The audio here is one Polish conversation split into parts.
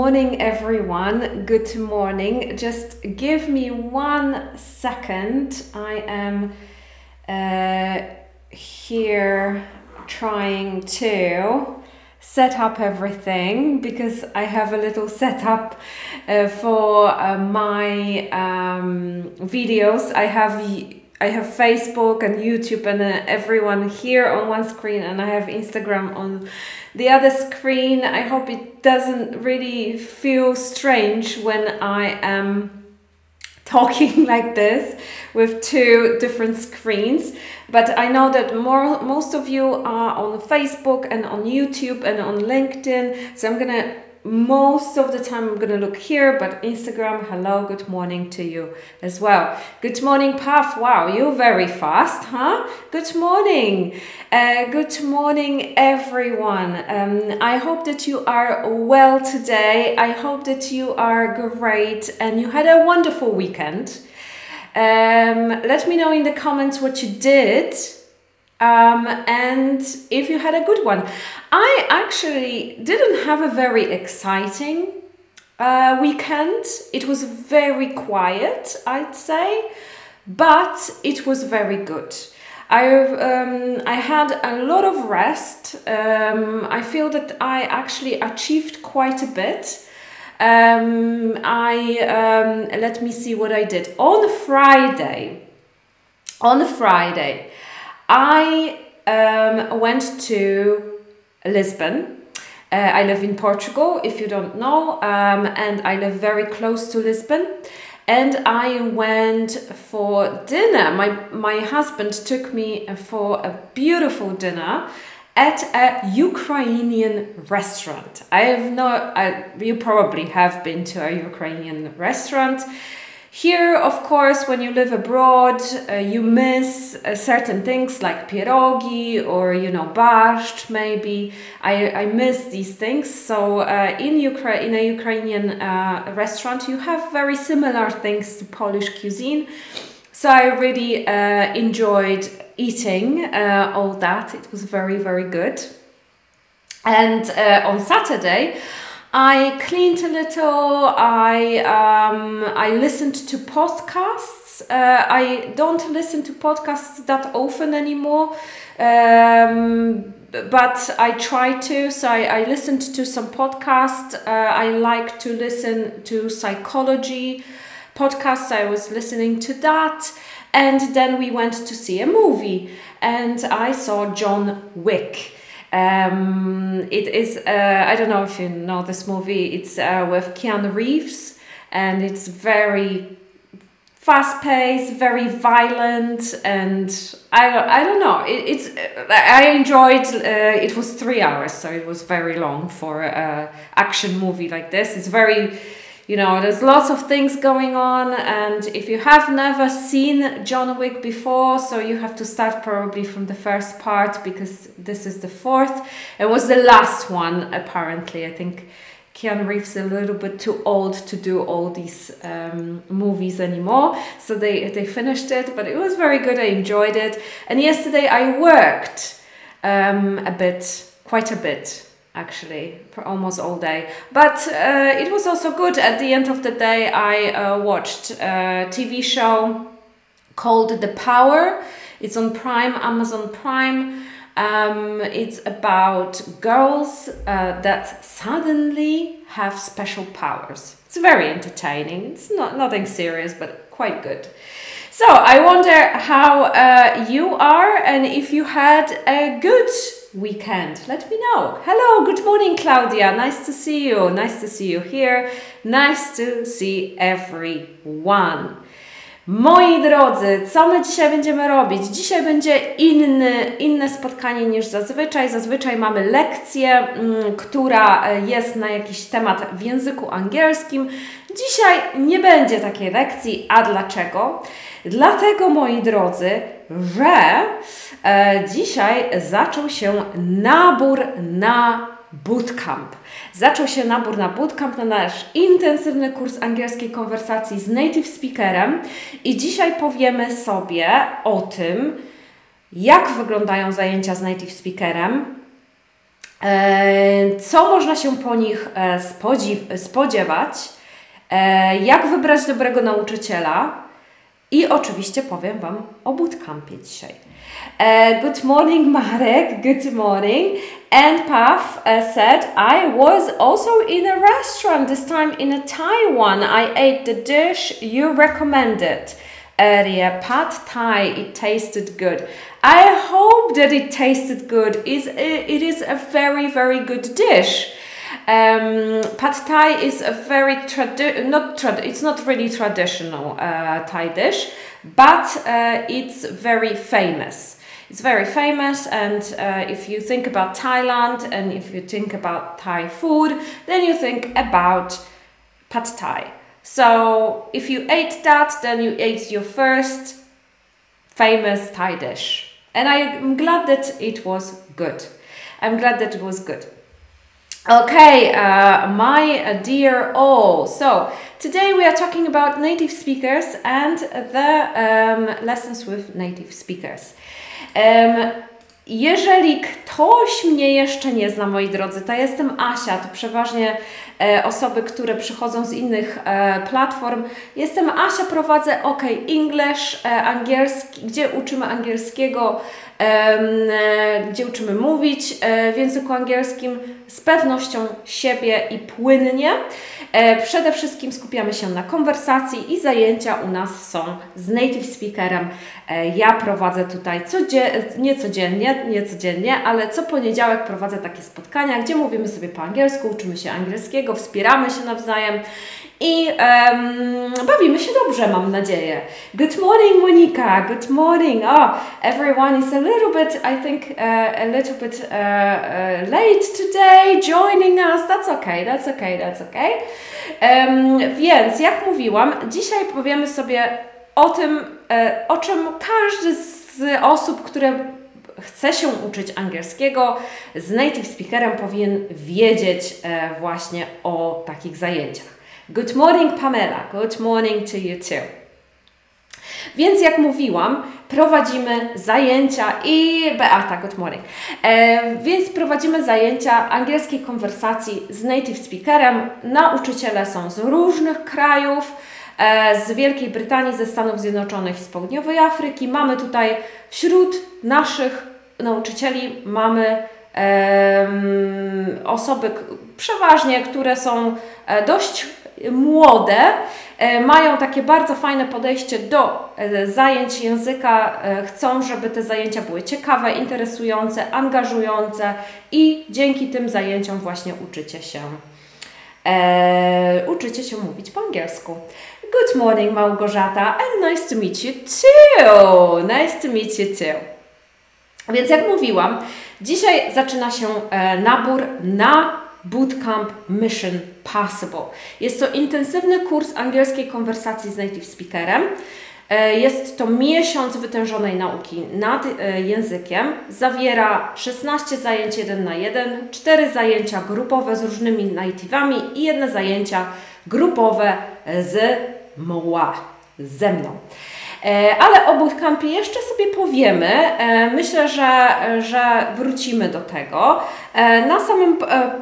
Morning, everyone. Good morning. Just give me one second. I am uh, here trying to set up everything because I have a little setup uh, for uh, my um, videos. I have I have Facebook and YouTube and uh, everyone here on one screen, and I have Instagram on the other screen. I hope it doesn't really feel strange when I am talking like this with two different screens but i know that more most of you are on facebook and on youtube and on linkedin so i'm gonna most of the time I'm gonna look here, but Instagram, hello, good morning to you as well. Good morning, Puff. Wow, you're very fast, huh? Good morning. Uh, good morning, everyone. Um, I hope that you are well today. I hope that you are great and you had a wonderful weekend. Um, let me know in the comments what you did um, and if you had a good one. I actually didn't have a very exciting uh, weekend. It was very quiet, I'd say, but it was very good. I um, I had a lot of rest. Um, I feel that I actually achieved quite a bit. Um, I um, let me see what I did on Friday. On Friday, I um, went to Lisbon. Uh, I live in Portugal, if you don't know, um, and I live very close to Lisbon. And I went for dinner. My my husband took me for a beautiful dinner at a Ukrainian restaurant. I have no. I, you probably have been to a Ukrainian restaurant. Here, of course, when you live abroad, uh, you miss uh, certain things like pierogi or, you know, barsht maybe. I, I miss these things. So uh, in, Ukra- in a Ukrainian uh, restaurant, you have very similar things to Polish cuisine. So I really uh, enjoyed eating uh, all that. It was very, very good. And on Saturday, I cleaned a little. I um, I listened to podcasts. Uh, I don't listen to podcasts that often anymore, um, but I try to. So I, I listened to some podcasts. Uh, I like to listen to psychology podcasts. I was listening to that, and then we went to see a movie, and I saw John Wick. Um, it is, uh, I don't know if you know this movie, it's uh, with Keanu Reeves and it's very fast paced, very violent, and I don't, I don't know. It, it's I enjoyed. Uh, it was three hours, so it was very long for a action movie like this. It's very you know, there's lots of things going on, and if you have never seen John Wick before, so you have to start probably from the first part because this is the fourth. It was the last one, apparently. I think Keanu Reeves is a little bit too old to do all these um, movies anymore, so they they finished it. But it was very good. I enjoyed it, and yesterday I worked um, a bit, quite a bit actually for almost all day. But uh, it was also good. At the end of the day i uh, watched a tv show called the power. It's on prime amazon prime. Um, it's about girls uh, that suddenly have special powers. It's very entertaining. It's not nothing serious but quite good. So i wonder how uh, you are and if you had a good weekend? Let me know. Hello, good morning, Claudia. Nice to see you. Nice to see you here. Nice to see everyone. Moi drodzy, co my dzisiaj będziemy robić? Dzisiaj będzie inny, inne spotkanie niż zazwyczaj. Zazwyczaj mamy lekcję, mm, która jest na jakiś temat w języku angielskim. Dzisiaj nie będzie takiej lekcji. A dlaczego? Dlatego, moi drodzy, że e, dzisiaj zaczął się nabór na bootcamp. Zaczął się nabór na bootcamp, na nasz intensywny kurs angielskiej konwersacji z native speakerem i dzisiaj powiemy sobie o tym, jak wyglądają zajęcia z native speakerem, E, co można się po nich e, spodziewać? E, jak wybrać dobrego nauczyciela? I oczywiście powiem Wam o bootcampie dzisiaj. Good morning, Marek. Good morning. And Paf uh, said, I was also in a restaurant, this time in a Taiwan. I ate the dish you recommended earlier, pad thai. It tasted good. I hope that it tasted good. Is it is a very very good dish. Um, pad thai is a very tradi- not trad- it's not really traditional uh, Thai dish, but uh, it's very famous. It's very famous, and uh, if you think about Thailand and if you think about Thai food, then you think about pad thai. So if you ate that, then you ate your first famous Thai dish. And I'm glad that it was good. I'm glad that it was good. Okay, uh, my dear all. So today we are talking about native speakers and the um, lessons with native speakers. Jeżeli ktoś mnie jeszcze nie zna, moi drodzy, to jestem Asia, to przeważnie osoby, które przychodzą z innych e, platform. Jestem Asia, prowadzę OK English, e, angielski, gdzie uczymy angielskiego, gdzie uczymy mówić w języku angielskim z pewnością siebie i płynnie. Przede wszystkim skupiamy się na konwersacji i zajęcia u nas są z native speakerem. Ja prowadzę tutaj codziennie, nie codziennie, nie codziennie, ale co poniedziałek prowadzę takie spotkania, gdzie mówimy sobie po angielsku, uczymy się angielskiego wspieramy się nawzajem i um, bawimy się dobrze, mam nadzieję. Good morning, Monika. Good morning. Oh, everyone is a little bit, I think, uh, a little bit uh, uh, late today joining us. That's okay, that's okay, that's okay. Um, więc, jak mówiłam, dzisiaj powiemy sobie o tym, o czym każdy z osób, które chce się uczyć angielskiego, z native speakerem powinien wiedzieć e, właśnie o takich zajęciach. Good morning Pamela, good morning to you too. Więc jak mówiłam, prowadzimy zajęcia i Beata, good morning. E, więc prowadzimy zajęcia angielskiej konwersacji z native speakerem. Nauczyciele są z różnych krajów, z Wielkiej Brytanii, ze Stanów Zjednoczonych i z Południowej Afryki. Mamy tutaj wśród naszych nauczycieli mamy osoby przeważnie, które są e, dość młode, e, mają takie bardzo fajne podejście do e, zajęć języka, chcą, żeby te zajęcia były ciekawe, interesujące, angażujące i dzięki tym zajęciom właśnie uczycie się. E, uczycie się mówić po angielsku. Good morning Małgorzata and nice to meet you too. Nice to meet you too. Więc jak mówiłam, dzisiaj zaczyna się e, nabór na Bootcamp Mission Possible. Jest to intensywny kurs angielskiej konwersacji z native speakerem. E, jest to miesiąc wytężonej nauki nad e, językiem. Zawiera 16 zajęć 1 na 1, 4 zajęcia grupowe z różnymi native'ami i jedne zajęcia grupowe z MOA, ze mną. E, ale o bootcampie jeszcze sobie powiemy. E, myślę, że, że wrócimy do tego. E, na samym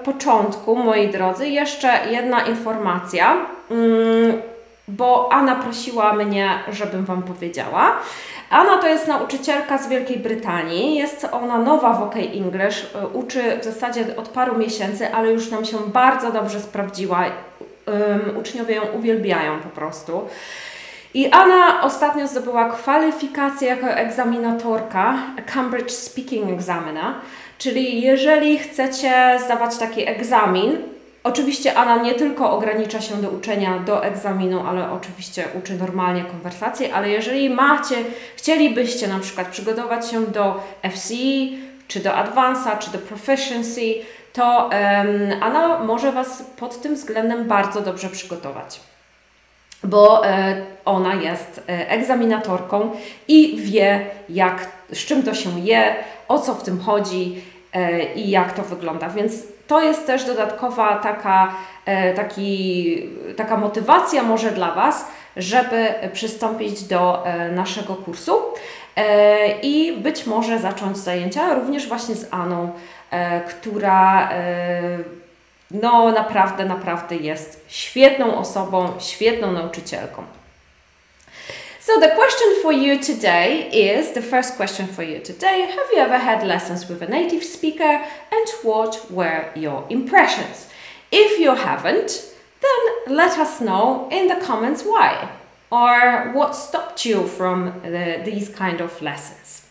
początku, moi drodzy, jeszcze jedna informacja, mm, bo Anna prosiła mnie, żebym Wam powiedziała. Anna to jest nauczycielka z Wielkiej Brytanii. Jest ona nowa w OK English. Uczy w zasadzie od paru miesięcy, ale już nam się bardzo dobrze sprawdziła. Uczniowie ją uwielbiają po prostu. I Anna ostatnio zdobyła kwalifikację jako egzaminatorka Cambridge Speaking Examiner, czyli jeżeli chcecie zdawać taki egzamin, Oczywiście Anna nie tylko ogranicza się do uczenia do egzaminu, ale oczywiście uczy normalnie konwersacji, ale jeżeli macie, chcielibyście na przykład przygotować się do FCE, czy do Advance'a, czy do Proficiency, to Anna może Was pod tym względem bardzo dobrze przygotować bo e, ona jest e, egzaminatorką i wie, jak, z czym to się je, o co w tym chodzi e, i jak to wygląda. Więc to jest też dodatkowa taka, taki, taka motywacja może dla Was, żeby przystąpić do naszego kursu i być może zacząć zajęcia również właśnie z Aną, która no naprawdę, naprawdę jest świetną osobą, świetną nauczycielką. So the question for you today is the first question for you today. Have you ever had lessons with a native speaker and what were your impressions? If you haven't, then let us know in the comments why or what stopped you from the, these kind of lessons.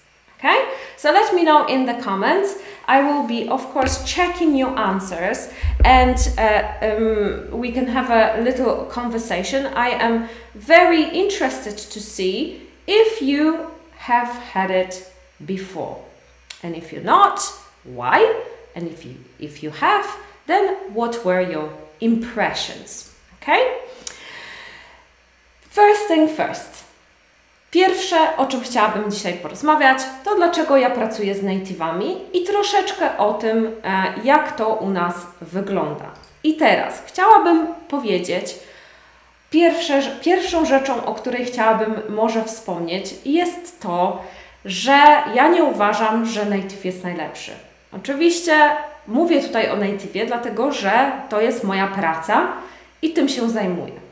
Okay, so let me know in the comments. I will be, of course, checking your answers and uh, um, we can have a little conversation. I am very interested to see if you have had it before. And if you're not, why? And if you, if you have, then what were your impressions? Okay? First thing first. Pierwsze, o czym chciałabym dzisiaj porozmawiać, to dlaczego ja pracuję z native'ami i troszeczkę o tym, e, jak to u nas wygląda. I teraz chciałabym powiedzieć, pierwsze, pierwszą rzeczą, o której chciałabym może wspomnieć, jest to, że ja nie uważam, że native jest najlepszy. Oczywiście mówię tutaj o native, dlatego że to jest moja praca i tym się zajmuję.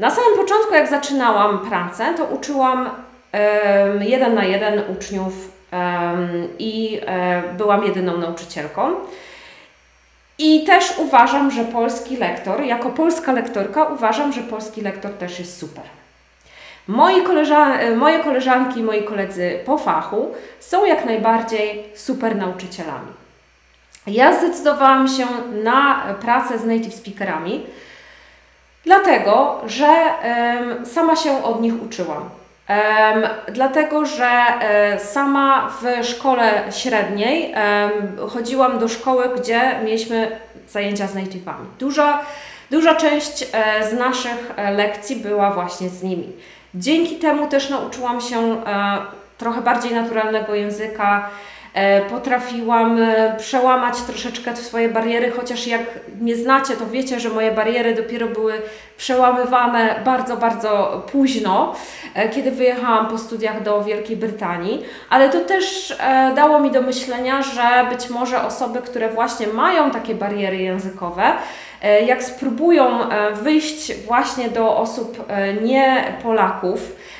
Na samym początku, jak zaczynałam pracę, to uczyłam um, jeden na jeden uczniów um, i um, byłam jedyną nauczycielką. I też uważam, że polski lektor, jako polska lektorka, uważam, że polski lektor też jest super. Moi moje koleżanki i moi koledzy po fachu są jak najbardziej super nauczycielami. Ja zdecydowałam się na pracę z native speakerami, Dlatego, że um, sama się od nich uczyłam. Um, dlatego, że um, sama w szkole średniej chodziłam do szkoły, gdzie mieliśmy zajęcia z native'ami. Duża, duża część e, z naszych e, lekcji była właśnie z nimi. Dzięki temu też nauczyłam się trochę bardziej naturalnego języka, potrafiłam e, przełamać troszeczkę swoje bariery, chociaż jak mnie znacie, to wiecie, że moje bariery dopiero były przełamywane bardzo, bardzo późno, e, kiedy wyjechałam po studiach do Wielkiej Brytanii, ale to też dało mi do myślenia, że być może osoby, które właśnie mają takie bariery językowe, jak spróbują wyjść właśnie do osób nie Polaków, E,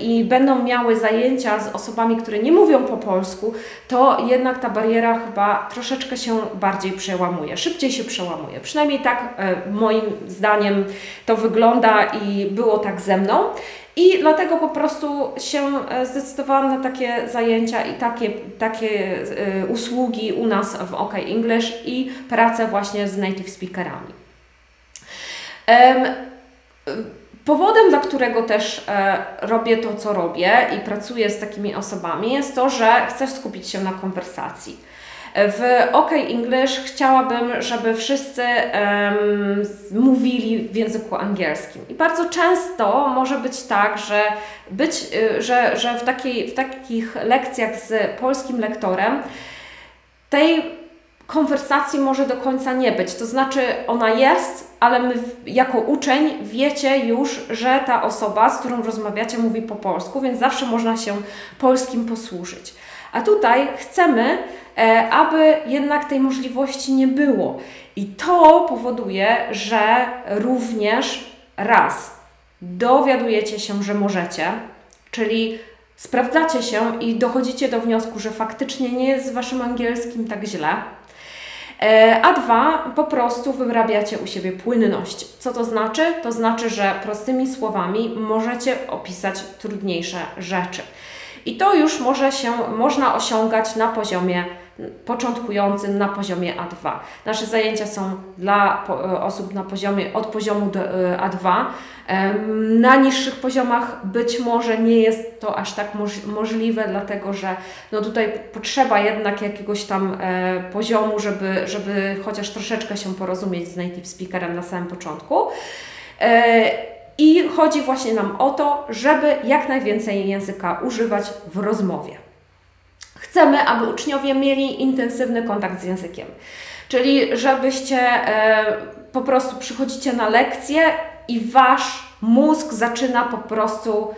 i będą miały zajęcia z osobami, które nie mówią po polsku, to jednak ta bariera chyba troszeczkę się bardziej przełamuje, szybciej się przełamuje. Przynajmniej tak e, moim zdaniem to wygląda i było tak ze mną. I dlatego po prostu się e, zdecydowałam na takie zajęcia i takie, takie usługi u nas w OK English i pracę właśnie z native speakerami. Um, Powodem, dla którego też e, robię to, co robię i pracuję z takimi osobami, jest to, że chcę skupić się na konwersacji. W OK English chciałabym, żeby wszyscy um, mówili w języku angielskim. I bardzo często może być tak, że, być, y, że, że w, takiej, w takich lekcjach z polskim lektorem tej konwersacji może do końca nie być. To znaczy, ona jest, ale my jako uczeń wiecie już, że ta osoba, z którą rozmawiacie, mówi po polsku, więc zawsze można się polskim posłużyć. A tutaj chcemy, e, aby jednak tej możliwości nie było. I to powoduje, że również raz dowiadujecie się, że możecie, czyli sprawdzacie się i dochodzicie do wniosku, że faktycznie nie jest z waszym angielskim tak źle a dwa, po prostu wyrabiacie u siebie płynność. Co to znaczy? To znaczy, że prostymi słowami możecie opisać trudniejsze rzeczy. I to już może się, można osiągać na poziomie początkującym na poziomie A2. Nasze zajęcia są dla e, osób na poziomie od poziomu do e, A2. Na niższych poziomach być może nie jest to aż tak możliwe, dlatego że no tutaj potrzeba jednak jakiegoś tam e, poziomu, żeby, żeby chociaż troszeczkę się porozumieć z native speakerem na samym początku. I chodzi właśnie nam o to, żeby jak najwięcej języka używać w rozmowie. Chcemy, aby uczniowie mieli intensywny kontakt z językiem. Czyli żebyście e, po prostu przychodzicie na lekcję i wasz mózg zaczyna po prostu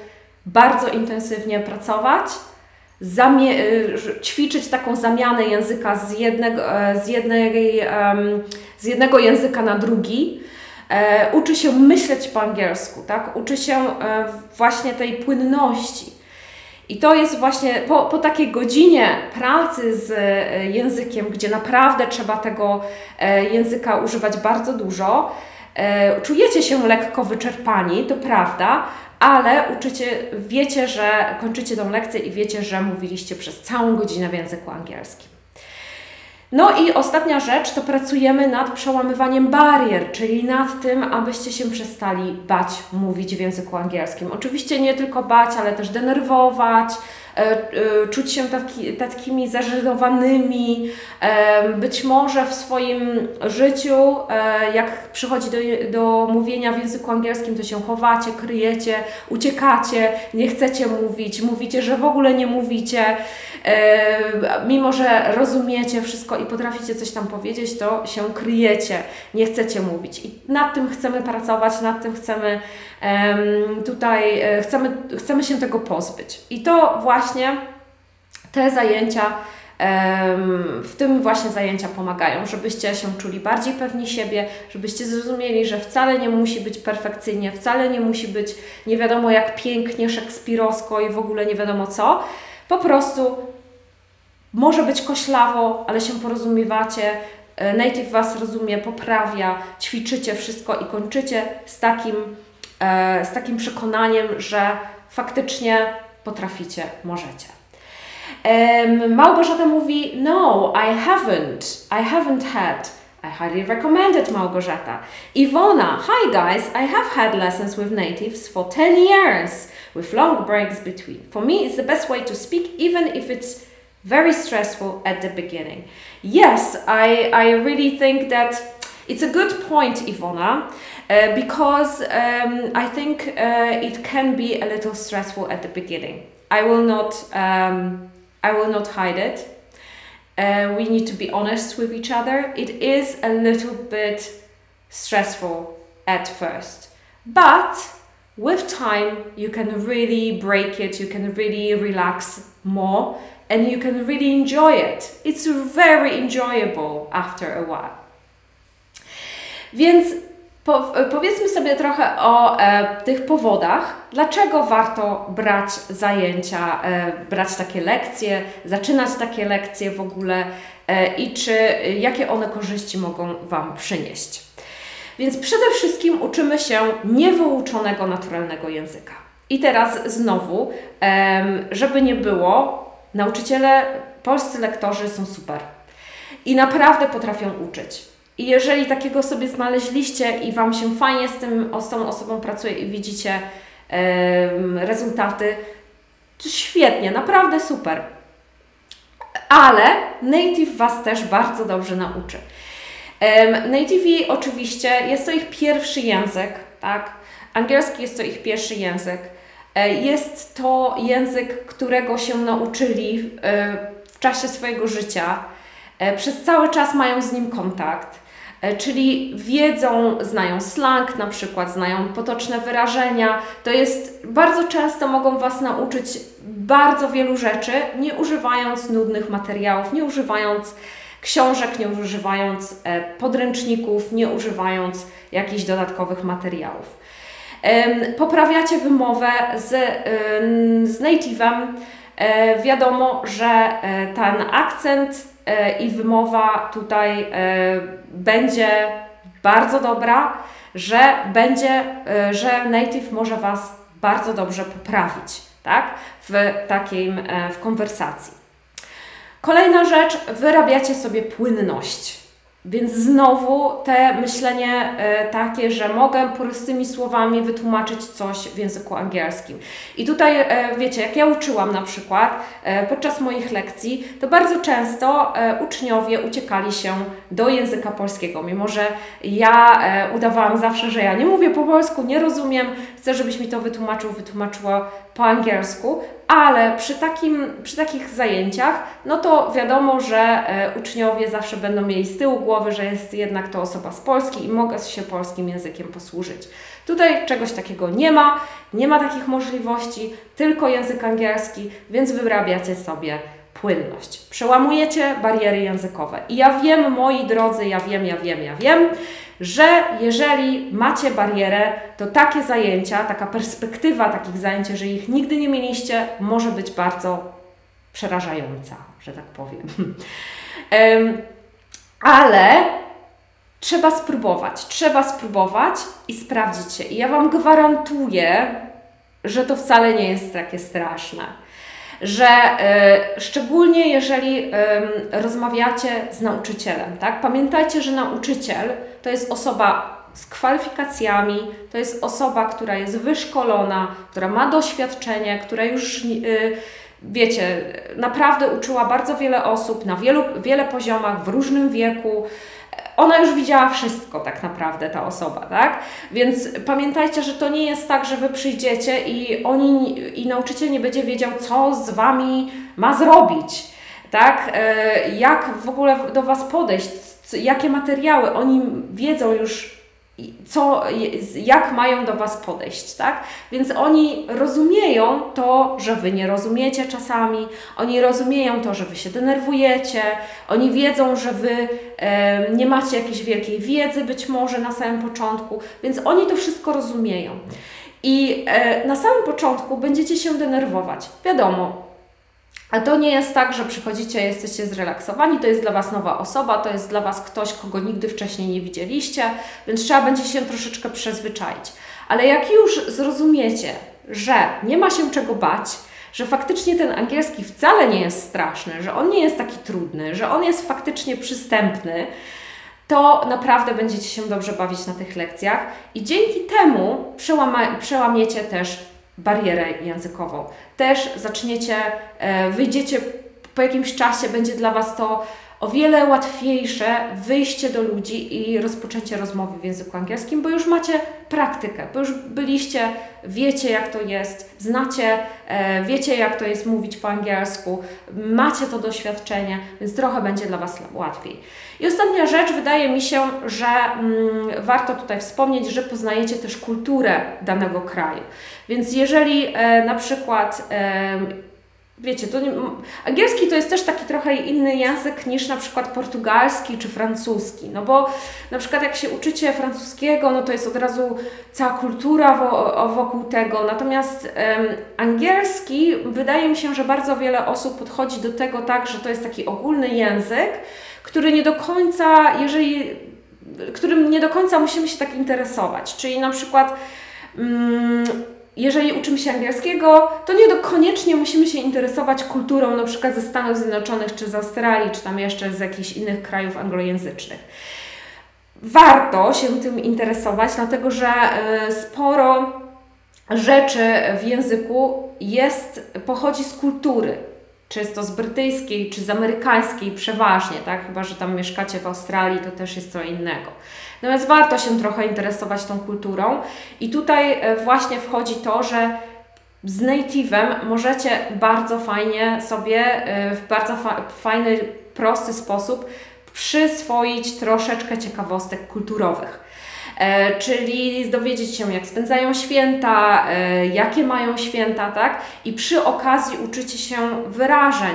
bardzo intensywnie pracować, y, ćwiczyć taką zamianę języka z jednego, e, z, jednej, z jednego języka na drugi. E, uczy się myśleć po angielsku, tak? uczy się e, właśnie tej płynności. I to jest właśnie po, po takiej godzinie pracy z językiem, gdzie naprawdę trzeba tego języka używać bardzo dużo, czujecie się lekko wyczerpani, to prawda, ale uczycie, wiecie, że kończycie tą lekcję i wiecie, że mówiliście przez całą godzinę w języku angielskim. No i ostatnia rzecz to pracujemy nad przełamywaniem barier, czyli nad tym, abyście się przestali bać mówić w języku angielskim. Oczywiście nie tylko bać, ale też denerwować, E, e, czuć się taki, takimi zażenowanymi, e, być może w swoim życiu, jak przychodzi do, do mówienia w języku angielskim, to się chowacie, kryjecie, uciekacie, nie chcecie mówić, mówicie, że w ogóle nie mówicie, mimo że rozumiecie wszystko i potraficie coś tam powiedzieć, to się kryjecie, nie chcecie mówić. I nad tym chcemy pracować, nad tym chcemy tutaj, chcemy, chcemy się tego pozbyć. I to właśnie właśnie te zajęcia, w tym właśnie zajęcia pomagają, żebyście się czuli bardziej pewni siebie, żebyście zrozumieli, że wcale nie musi być perfekcyjnie, wcale nie musi być nie wiadomo jak pięknie, szekspirowsko i w ogóle nie wiadomo co. Po prostu może być koślawo, ale się porozumiewacie, e, native Was rozumie, poprawia, ćwiczycie wszystko i kończycie z takim, e, z takim przekonaniem, że faktycznie potraficie, możecie. Małgorzata mówi, no, I haven't, I haven't had. I highly recommend it, Małgorzata. Ivona, hi guys, I have had lessons with natives for 10 years, with long breaks between. For me, it's the best way to speak, even if it's very stressful at the beginning. Yes, I, I really think that it's a good point, Ivona. Uh, because um, I think uh, it can be a little stressful at the beginning. I will not, um, I will not hide it. Uh, we need to be honest with each other. It is a little bit stressful at first, but with time you can really break it. You can really relax more, and you can really enjoy it. It's very enjoyable after a while. Więc Po, powiedzmy sobie trochę o e, tych powodach, dlaczego warto brać zajęcia, e, brać takie lekcje, zaczynać takie lekcje w ogóle e, i czy jakie one korzyści mogą Wam przynieść. Więc przede wszystkim uczymy się niewyuczonego naturalnego języka. I teraz znowu, żeby nie było, nauczyciele, polscy lektorzy są super i naprawdę potrafią uczyć. I jeżeli takiego sobie znaleźliście i Wam się fajnie z, tym, z tą osobą pracuje i widzicie rezultaty, to świetnie, naprawdę super. Ale native Was też bardzo dobrze nauczy. Native oczywiście jest to ich pierwszy język, tak? Angielski jest to ich pierwszy język. E, jest to język, którego się nauczyli e, w czasie swojego życia. E, przez cały czas mają z nim kontakt. E, czyli wiedzą, znają slang, na przykład znają potoczne wyrażenia. To jest bardzo często mogą Was nauczyć bardzo wielu rzeczy, nie używając nudnych materiałów, nie używając książek, nie używając e, podręczników, nie używając jakichś dodatkowych materiałów. Poprawiacie wymowę z, z native'em. E, wiadomo, że ten akcent i wymowa tutaj będzie bardzo dobra, że będzie, e, że native może Was bardzo dobrze poprawić, tak? W takim, e, w konwersacji. Kolejna rzecz, wyrabiacie sobie płynność. Więc znowu te myślenie e, takie, że mogę prostymi słowami wytłumaczyć coś w języku angielskim. I tutaj, e, wiecie, jak ja uczyłam na przykład e, podczas moich lekcji, to bardzo często uczniowie uciekali się do języka polskiego, mimo że ja udawałam zawsze, że ja nie mówię po polsku, nie rozumiem, chcę, żebyś mi to wytłumaczył, wytłumaczyła po angielsku, ale przy, takim, przy takich zajęciach, no to wiadomo, że e, uczniowie zawsze będą mieli z tyłu głowy, że jest jednak to osoba z Polski i mogę się polskim językiem posłużyć. Tutaj czegoś takiego nie ma, nie ma takich możliwości, tylko język angielski, więc wyrabiacie sobie płynność. Przełamujecie bariery językowe. I ja wiem, moi drodzy, ja wiem, ja wiem, ja wiem, że jeżeli macie barierę, to takie zajęcia, taka perspektywa takich zajęć, jeżeli ich nigdy nie mieliście, może być bardzo przerażająca, że tak powiem. Ale trzeba spróbować, trzeba spróbować i sprawdzić się. I ja Wam gwarantuję, że to wcale nie jest takie straszne że y, szczególnie jeżeli y, rozmawiacie z nauczycielem, tak? Pamiętajcie, że nauczyciel to jest osoba z kwalifikacjami, to jest osoba, która jest wyszkolona, która ma doświadczenie, która już y, wiecie, naprawdę uczyła bardzo wiele osób na wielu, wiele poziomach, w różnym wieku ona już widziała wszystko tak naprawdę, ta osoba, tak? Więc pamiętajcie, że to nie jest tak, że Wy przyjdziecie i oni, i nauczyciel nie będzie wiedział, co z Wami ma zrobić, tak? E, jak w ogóle do Was podejść, jakie materiały, oni wiedzą już co, jak mają do Was podejść, tak? Więc oni rozumieją to, że Wy nie rozumiecie czasami, oni rozumieją to, że Wy się denerwujecie, oni wiedzą, że Wy e, nie macie jakiejś wielkiej wiedzy być może na samym początku, więc oni to wszystko rozumieją. I e, na samym początku będziecie się denerwować. Wiadomo, a to nie jest tak, że przychodzicie, jesteście zrelaksowani, to jest dla Was nowa osoba, to jest dla Was ktoś, kogo nigdy wcześniej nie widzieliście, więc trzeba będzie się troszeczkę przyzwyczaić. Ale jak już zrozumiecie, że nie ma się czego bać, że faktycznie ten angielski wcale nie jest straszny, że on nie jest taki trudny, że on jest faktycznie przystępny, to naprawdę będziecie się dobrze bawić na tych lekcjach i dzięki temu przełama- przełamiecie też barierę językową. Też zaczniecie, e, wyjdziecie po jakimś czasie, będzie dla Was to o wiele łatwiejsze wyjście do ludzi i rozpoczęcie rozmowy w języku angielskim, bo już macie praktykę, bo już byliście, wiecie jak to jest, znacie, e, wiecie jak to jest mówić po angielsku, macie to doświadczenie, więc trochę będzie dla Was łatwiej. I ostatnia rzecz, wydaje mi się, że mm, warto tutaj wspomnieć, że poznajecie też kulturę danego kraju. Więc jeżeli e, na przykład e, Wiecie, to nie, angielski to jest też taki trochę inny język niż na przykład portugalski czy francuski. No bo na przykład jak się uczycie francuskiego, no to jest od razu cała kultura wo, wokół tego. Natomiast angielski, wydaje mi się, że bardzo wiele osób podchodzi do tego tak, że to jest taki ogólny język, który nie do końca, jeżeli, którym nie do końca musimy się tak interesować. Czyli na przykład. Um, jeżeli uczymy się angielskiego, to nie koniecznie musimy się interesować kulturą na przykład ze Stanów Zjednoczonych, czy z Australii, czy tam jeszcze z jakichś innych krajów anglojęzycznych. Warto się tym interesować, dlatego że e, sporo rzeczy w języku jest, pochodzi z kultury. Czy jest to z brytyjskiej, czy z amerykańskiej przeważnie, tak? Chyba, że tam mieszkacie w Australii, to też jest co innego. Natomiast warto się trochę interesować tą kulturą i tutaj e, właśnie wchodzi to, że z native'em możecie bardzo fajnie sobie e, w bardzo fa fajny, prosty sposób przyswoić troszeczkę ciekawostek kulturowych. E, czyli dowiedzieć się, jak spędzają święta, jakie mają święta, tak? I przy okazji uczycie się wyrażeń,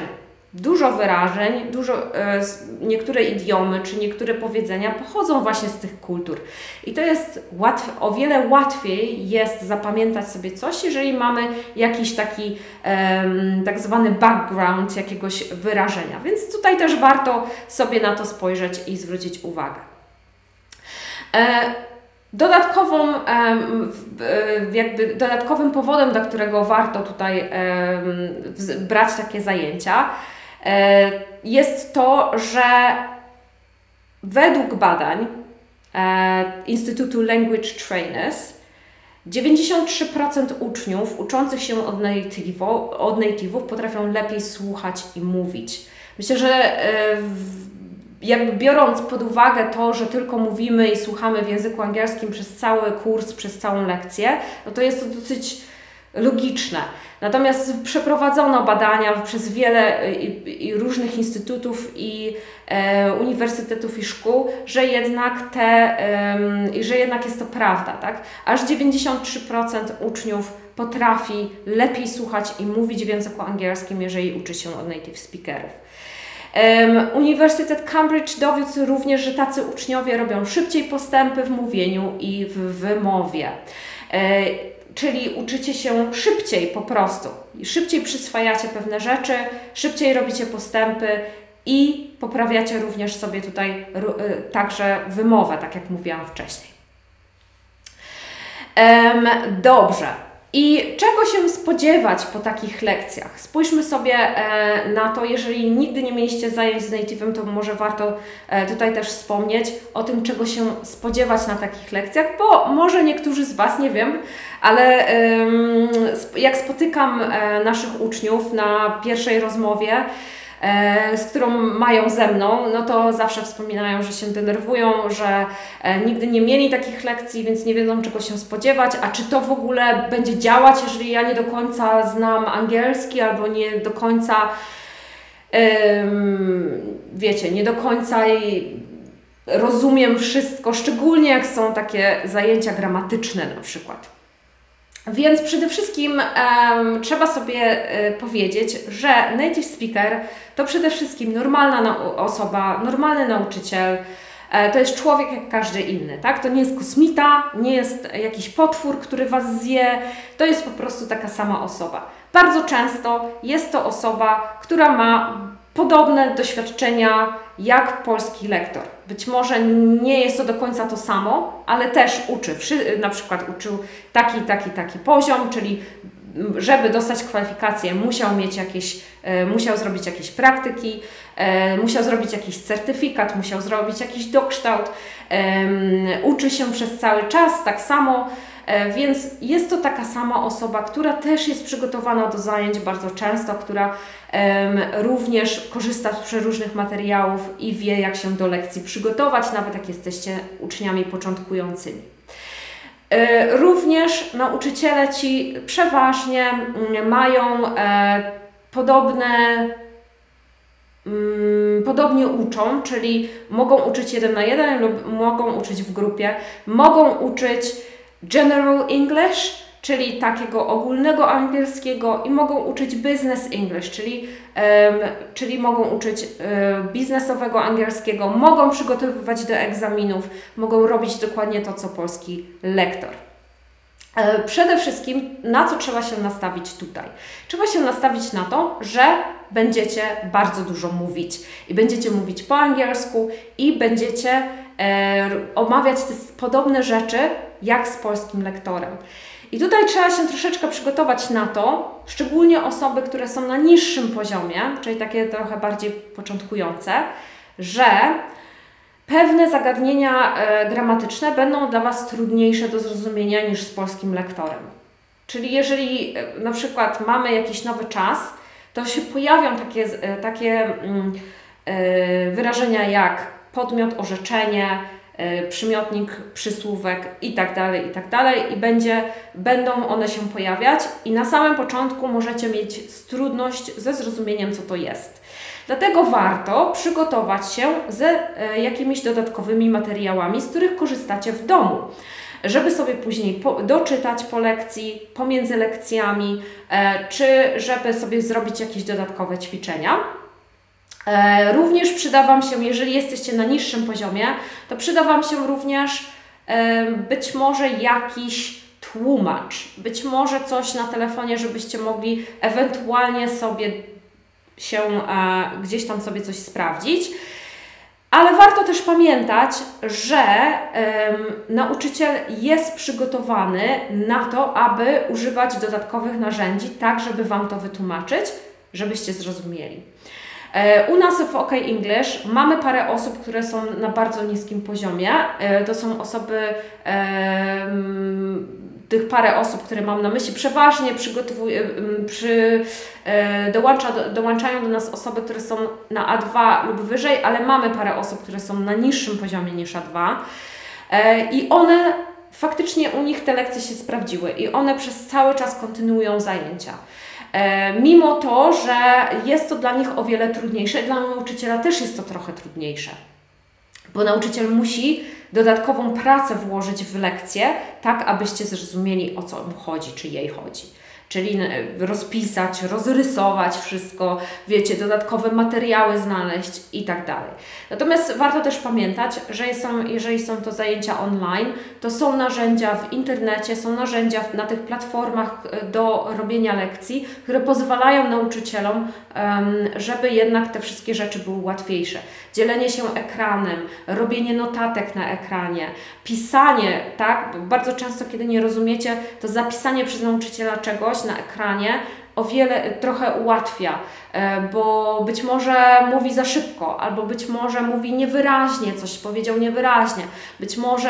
dużo wyrażeń, dużo, e, niektóre idiomy czy niektóre powiedzenia pochodzą właśnie z tych kultur. I to jest łatwe, o wiele łatwiej jest zapamiętać sobie coś, jeżeli mamy jakiś taki tak zwany background jakiegoś wyrażenia. Więc tutaj też warto sobie na to spojrzeć i zwrócić uwagę. E, Dodatkową, jakby dodatkowym powodem, dla którego warto tutaj brać takie zajęcia, jest to, że według badań e, Instytutu Language Trainers 93% uczniów uczących się od od native'ów potrafią lepiej słuchać i mówić. Myślę, że e, jakby biorąc pod uwagę to, że tylko mówimy i słuchamy w języku angielskim przez cały kurs, przez całą lekcję, no to jest to dosyć logiczne. Natomiast przeprowadzono badania przez wiele i, i różnych instytutów i e, uniwersytetów i szkół, że jednak te, e, że jednak jest to prawda, tak? Aż 93% uczniów potrafi lepiej słuchać i mówić w języku angielskim, jeżeli uczy się od native speakerów. Uniwersytet Cambridge dowiódł również, że tacy uczniowie robią szybciej postępy w mówieniu i w wymowie. E, czyli uczycie się szybciej po prostu. Szybciej przyswajacie pewne rzeczy, szybciej robicie postępy i poprawiacie również sobie tutaj y, także wymowę, tak jak mówiłam wcześniej. Dobrze. I czego się spodziewać po takich lekcjach? Spójrzmy sobie e, na to, jeżeli nigdy nie mieliście zajęć z native'em, to może warto e, tutaj też wspomnieć o tym, czego się spodziewać na takich lekcjach, bo może niektórzy z Was, nie wiem, ale jak spotykam e, naszych uczniów na pierwszej rozmowie, z którą mają ze mną, no to zawsze wspominają, że się denerwują, że e, nigdy nie mieli takich lekcji, więc nie wiedzą czego się spodziewać, a czy to w ogóle będzie działać, jeżeli ja nie do końca znam angielski albo nie do końca wiecie, nie do końca rozumiem wszystko, szczególnie jak są takie zajęcia gramatyczne na przykład. Więc przede wszystkim um, trzeba sobie y, powiedzieć, że native speaker to przede wszystkim normalna osoba, normalny nauczyciel. E, to jest człowiek jak każdy inny, tak? To nie jest kosmita, nie jest jakiś potwór, który Was zje, to jest po prostu taka sama osoba. Bardzo często jest to osoba, która ma podobne doświadczenia jak polski lektor. Być może nie jest to do końca to samo, ale też uczy. Na przykład uczył taki, taki, taki poziom, czyli żeby dostać kwalifikację, musiał mieć jakieś, e, musiał zrobić jakieś praktyki, e, musiał zrobić jakiś certyfikat, musiał zrobić jakiś dokształt, uczy się przez cały czas tak samo więc jest to taka sama osoba, która też jest przygotowana do zajęć bardzo często, która również korzysta z przeróżnych materiałów i wie, jak się do lekcji przygotować, nawet jak jesteście uczniami początkującymi. E, również nauczyciele ci przeważnie mm, mają e, podobne mm, podobnie uczą, czyli mogą uczyć jeden na jeden lub mogą uczyć w grupie, mogą uczyć General English, czyli takiego ogólnego angielskiego i mogą uczyć Business English, czyli, um, czyli mogą uczyć um, biznesowego angielskiego, mogą przygotowywać do egzaminów, mogą robić dokładnie to, co polski lektor. E, przede wszystkim, na co trzeba się nastawić tutaj? Trzeba się nastawić na to, że będziecie bardzo dużo mówić i będziecie mówić po angielsku i będziecie e, omawiać te podobne rzeczy jak z polskim lektorem. I tutaj trzeba się troszeczkę przygotować na to, szczególnie osoby, które są na niższym poziomie, czyli takie trochę bardziej początkujące, że pewne zagadnienia e, gramatyczne będą dla Was trudniejsze do zrozumienia niż z polskim lektorem. Czyli jeżeli e, na przykład mamy jakiś nowy czas, to się pojawią takie, e, takie mm, wyrażenia jak podmiot, orzeczenie, przymiotnik, przysłówek i tak dalej, i tak i będzie, będą one się pojawiać i na samym początku możecie mieć trudność ze zrozumieniem, co to jest. Dlatego warto przygotować się ze e, jakimiś dodatkowymi materiałami, z których korzystacie w domu żeby sobie później po, doczytać po lekcji, pomiędzy lekcjami, e, czy żeby sobie zrobić jakieś dodatkowe ćwiczenia. E, również przyda Wam się, jeżeli jesteście na niższym poziomie, to przyda Wam się również być może jakiś tłumacz, być może coś na telefonie, żebyście mogli ewentualnie sobie się e, gdzieś tam sobie coś sprawdzić. Ale warto też pamiętać, że nauczyciel jest przygotowany na to, aby używać dodatkowych narzędzi, tak żeby Wam to wytłumaczyć, żebyście zrozumieli. E, u nas w OK English mamy parę osób, które są na bardzo niskim poziomie. E, to są osoby tych parę osób, które mam na myśli, przeważnie przygotowuję, przy, e, dołącza, dołączają do nas osoby, które są na A2 lub wyżej, ale mamy parę osób, które są na niższym poziomie niż A2 e, i one faktycznie u nich te lekcje się sprawdziły i one przez cały czas kontynuują zajęcia. E, mimo to, że jest to dla nich o wiele trudniejsze, dla nauczyciela też jest to trochę trudniejsze, bo nauczyciel musi dodatkową pracę włożyć w lekcję, tak abyście zrozumieli o co mu chodzi, czy jej chodzi czyli e, rozpisać, rozrysować wszystko, wiecie, dodatkowe materiały znaleźć i tak dalej. Natomiast warto też pamiętać, że są, jeżeli są to zajęcia online, to są narzędzia w internecie, są narzędzia na tych platformach e, do robienia lekcji, które pozwalają nauczycielom, żeby jednak te wszystkie rzeczy były łatwiejsze. Dzielenie się ekranem, robienie notatek na ekranie, pisanie, tak? Bardzo często, kiedy nie rozumiecie, to zapisanie przez nauczyciela czegoś na ekranie o wiele trochę ułatwia, e, bo być może mówi za szybko, albo być może mówi niewyraźnie, coś powiedział niewyraźnie, być może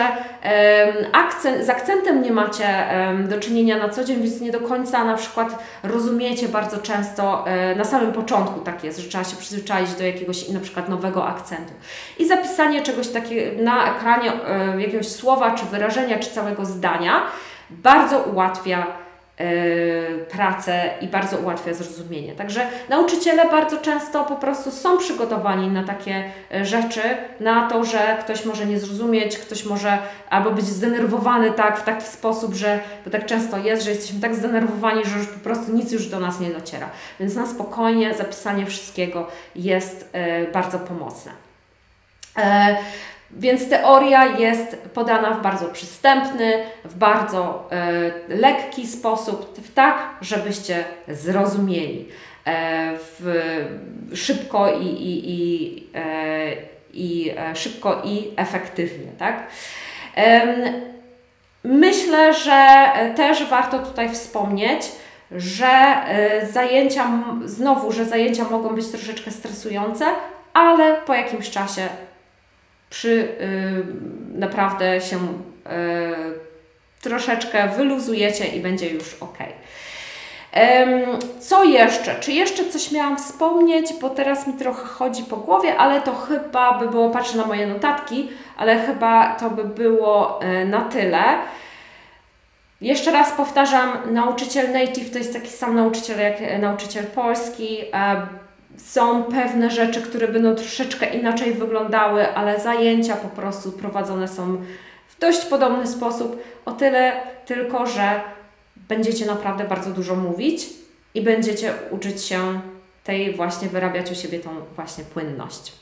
akcent, z akcentem nie macie do czynienia na co dzień, więc nie do końca na przykład rozumiecie bardzo często, e, na samym początku tak jest, że trzeba się przyzwyczaić do jakiegoś na przykład nowego akcentu. I zapisanie czegoś takiego na ekranie, e, jakiegoś słowa, czy wyrażenia, czy całego zdania bardzo ułatwia Y, pracę i bardzo ułatwia zrozumienie. Także nauczyciele bardzo często po prostu są przygotowani na takie y, rzeczy, na to, że ktoś może nie zrozumieć, ktoś może albo być zdenerwowany tak w taki sposób, że bo tak często jest, że jesteśmy tak zdenerwowani, że już po prostu nic już do nas nie dociera. Więc na spokojnie zapisanie wszystkiego jest y, bardzo pomocne. Więc teoria jest podana w bardzo przystępny, w bardzo e, lekki sposób, tak, żebyście zrozumieli e, w, szybko i, i, i, e, i szybko i efektywnie, tak. Myślę, że też warto tutaj wspomnieć, że zajęcia, znowu, że zajęcia mogą być troszeczkę stresujące, ale po jakimś czasie przy y, naprawdę się y, troszeczkę wyluzujecie i będzie już ok. Co jeszcze? Czy jeszcze coś miałam wspomnieć, bo teraz mi trochę chodzi po głowie, ale to chyba by było, patrzę na moje notatki, ale chyba to by było y, na tyle. Jeszcze raz powtarzam, nauczyciel native to jest taki sam nauczyciel jak nauczyciel polski są pewne rzeczy, które będą troszeczkę inaczej wyglądały, ale zajęcia po prostu prowadzone są w dość podobny sposób. O tyle tylko, że będziecie naprawdę bardzo dużo mówić i będziecie uczyć się tej właśnie wyrabiać u siebie tą właśnie płynność.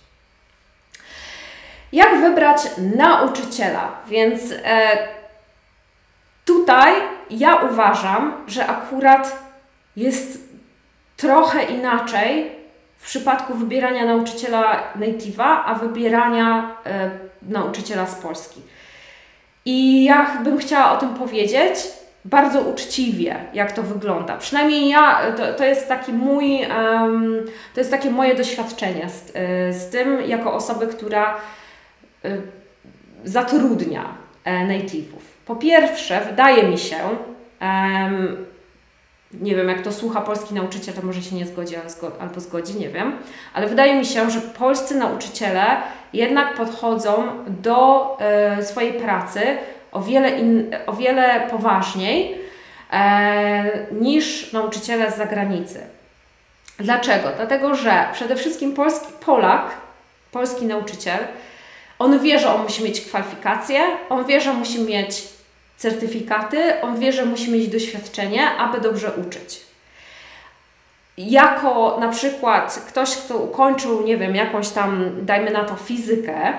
Jak wybrać nauczyciela? Więc e, tutaj ja uważam, że akurat jest trochę inaczej w przypadku wybierania nauczyciela native'a, a wybierania e, nauczyciela z Polski. I ja bym chciała o tym powiedzieć bardzo uczciwie, jak to wygląda. Przynajmniej ja, to, to jest taki mój, um, to jest takie moje doświadczenie z, e, z tym, jako osoby, która e, zatrudnia e, native'ów. Po pierwsze, wydaje mi się, um, nie wiem, jak to słucha polski nauczyciel, to może się nie zgodzi albo zgodzi, nie wiem. Ale wydaje mi się, że polscy nauczyciele jednak podchodzą do e, swojej pracy o wiele, in, o wiele poważniej e, niż nauczyciele z zagranicy. Dlaczego? Dlatego, że przede wszystkim polski Polak, polski nauczyciel, on wie, że on musi mieć kwalifikacje, on wie, że musi mieć certyfikaty, on wie, że musi mieć doświadczenie, aby dobrze uczyć. Jako na przykład ktoś, kto ukończył, nie wiem, jakąś tam, dajmy na to fizykę,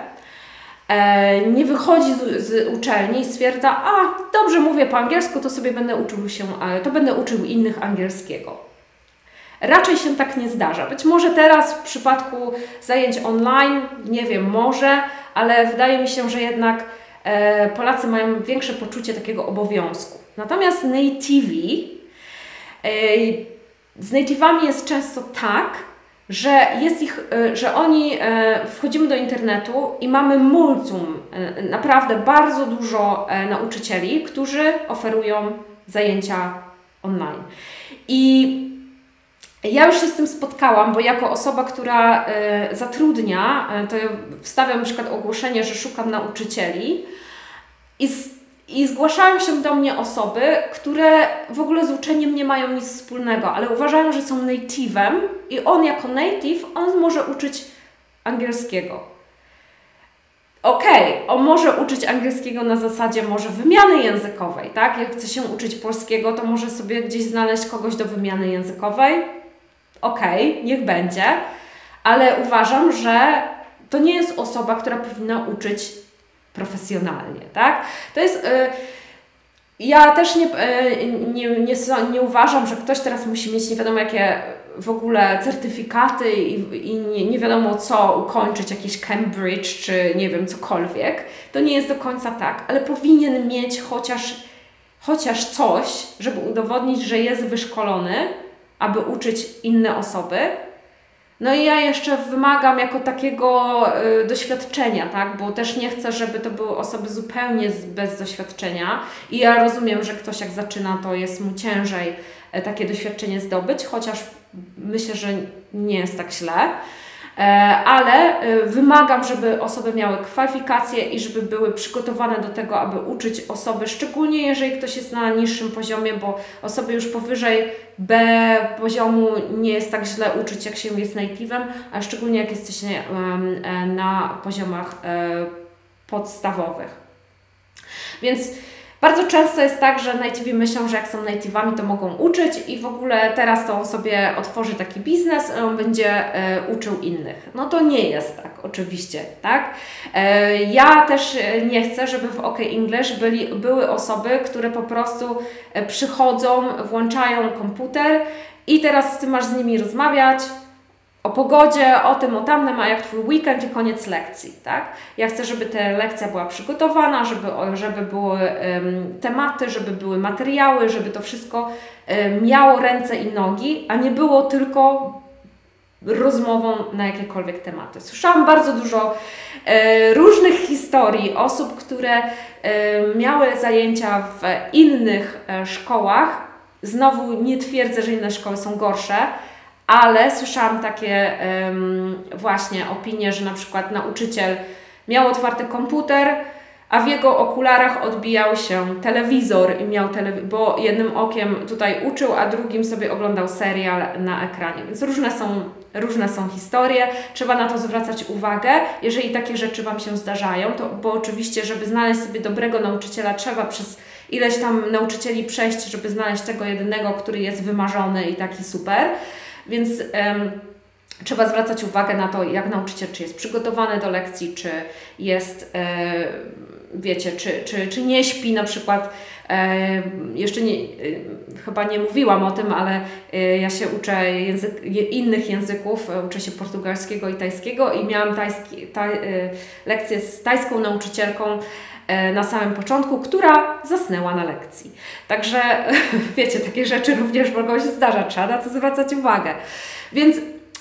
e, nie wychodzi z, z, uczelni i stwierdza, a dobrze mówię po angielsku, to sobie będę uczył się, to będę uczył innych angielskiego. Raczej się tak nie zdarza. Być może teraz w przypadku zajęć online, nie wiem, może, ale wydaje mi się, że jednak E, Polacy mają większe poczucie takiego obowiązku. Natomiast nativi, e, z native'ami jest często tak, że jest ich, e, że oni wchodzimy do internetu i mamy multum, naprawdę bardzo dużo nauczycieli, którzy oferują zajęcia online. I ja już się z tym spotkałam, bo jako osoba, która y, zatrudnia, y, to wstawiam na przykład ogłoszenie, że szukam nauczycieli i, I zgłaszają się do mnie osoby, które w ogóle z uczeniem nie mają nic wspólnego, ale uważają, że są native'em i on jako native, on może uczyć angielskiego. Okej, okay, on może uczyć angielskiego na zasadzie może wymiany językowej, tak? Jak chce się uczyć polskiego, to może sobie gdzieś znaleźć kogoś do wymiany językowej. Okej, okay, niech będzie, ale uważam, że to nie jest osoba, która powinna uczyć profesjonalnie, tak? To jest... Yy, ja też nie, nie, nie, nie, uważam, że ktoś teraz musi mieć nie wiadomo jakie w ogóle certyfikaty i, i nie, nie, wiadomo co ukończyć, jakieś Cambridge czy nie wiem, cokolwiek. To nie jest do końca tak, ale powinien mieć chociaż, chociaż coś, żeby udowodnić, że jest wyszkolony, aby uczyć inne osoby. No i ja jeszcze wymagam jako takiego y, doświadczenia, tak? Bo też nie chcę, żeby to były osoby zupełnie bez doświadczenia. I ja rozumiem, że ktoś jak zaczyna, to jest mu ciężej y, takie doświadczenie zdobyć, chociaż myślę, że nie jest tak źle. E, ale e, wymagam, żeby osoby miały kwalifikacje i żeby były przygotowane do tego, aby uczyć osoby, szczególnie jeżeli ktoś jest na niższym poziomie, bo osoby już powyżej B poziomu nie jest tak źle uczyć, jak się jest native'em, a szczególnie jak jesteście e, na poziomach podstawowych. Więc bardzo często jest tak, że nativi myślą, że jak są native'ami, to mogą uczyć i w ogóle teraz to on sobie otworzy taki biznes, on będzie e, uczył innych. No to nie jest tak, oczywiście, tak? E, ja też nie chcę, żeby w OK English byli, były osoby, które po prostu e, przychodzą, włączają komputer i teraz Ty masz z nimi rozmawiać, o pogodzie, o tym, o tamtym, a jak Twój weekend i koniec lekcji, tak? Ja chcę, żeby ta lekcja była przygotowana, żeby, żeby były um, tematy, żeby były materiały, żeby to wszystko um, miało ręce i nogi, a nie było tylko rozmową na jakiekolwiek tematy. Słyszałam bardzo dużo e, różnych historii osób, które e, miały zajęcia w innych e, szkołach. Znowu nie twierdzę, że inne szkoły są gorsze, ale słyszałam takie właśnie opinie, że na przykład nauczyciel miał otwarty komputer, a w jego okularach odbijał się telewizor i miał telewi- bo jednym okiem tutaj uczył, a drugim sobie oglądał serial na ekranie. Więc różne są, różne są historie, trzeba na to zwracać uwagę, jeżeli takie rzeczy Wam się zdarzają, to, bo oczywiście, żeby znaleźć sobie dobrego nauczyciela, trzeba przez ileś tam nauczycieli przejść, żeby znaleźć tego jedynego, który jest wymarzony i taki super. Więc um, trzeba zwracać uwagę na to, jak nauczyciel, czy jest przygotowany do lekcji, czy jest, e, wiecie, czy, czy, czy nie śpi na przykład. E, jeszcze nie, e, chyba nie mówiłam o tym, ale e, ja się uczę język, innych języków, e, uczę się portugalskiego i tajskiego i miałam tajski, taj, e, lekcję z tajską nauczycielką na samym początku, która zasnęła na lekcji. Także wiecie, takie rzeczy również mogą się zdarzać, trzeba na to zwracać uwagę. Więc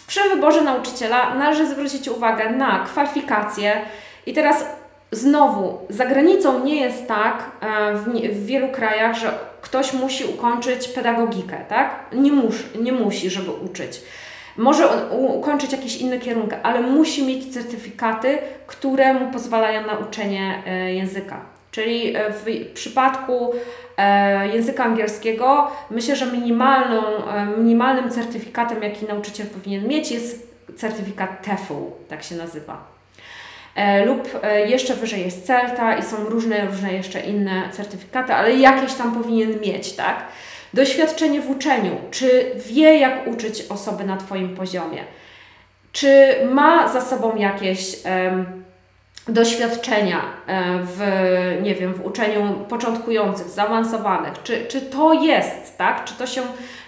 przy wyborze nauczyciela należy zwrócić uwagę na kwalifikacje i teraz znowu, za granicą nie jest tak e, w, w wielu krajach, że ktoś musi ukończyć pedagogikę, tak? Nie, mus, nie musi, żeby uczyć. Może ukończyć jakiś inny kierunek, ale musi mieć certyfikaty, które mu pozwalają na uczenie e, języka. Czyli e, w przypadku e, języka angielskiego myślę, że minimalną, minimalnym certyfikatem, jaki nauczyciel powinien mieć, jest certyfikat TEFL, tak się nazywa. Lub jeszcze wyżej jest CELTA i są różne, różne jeszcze inne certyfikaty, ale jakieś tam powinien mieć, tak? Doświadczenie w uczeniu. Czy wie, jak uczyć osoby na Twoim poziomie? Czy ma za sobą jakieś um, doświadczenia e, w, nie wiem, w uczeniu początkujących, zaawansowanych? Czy, czy to jest, tak? Czy to się,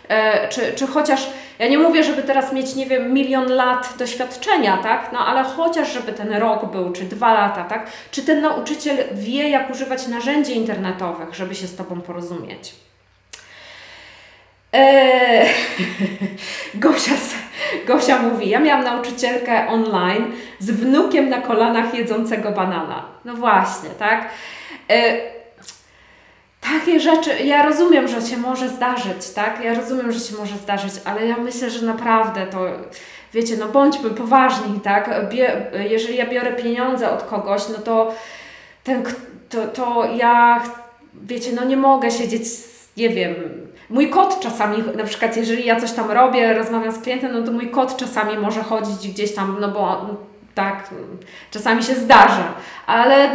e, czy, czy chociaż, ja nie mówię, żeby teraz mieć, nie wiem, milion lat doświadczenia, tak? No ale chociaż, żeby ten rok był, czy dwa lata, tak? Czy ten nauczyciel wie, jak używać narzędzi internetowych, żeby się z Tobą porozumieć? Eee, Gosia, Gosia mówi, ja miałam nauczycielkę online z wnukiem na kolanach jedzącego banana. No właśnie, tak? Eee, takie rzeczy, ja rozumiem, że się może zdarzyć, tak? Ja rozumiem, że się może zdarzyć, ale ja myślę, że naprawdę to, wiecie, no bądźmy poważni, tak? Bie, jeżeli ja biorę pieniądze od kogoś, no to ten, to, to ja wiecie, no nie mogę siedzieć, nie wiem, mój kot czasami, na przykład jeżeli ja coś tam robię, rozmawiam z klientem, no to mój kot czasami może chodzić gdzieś tam, no bo tak, czasami się zdarza, ale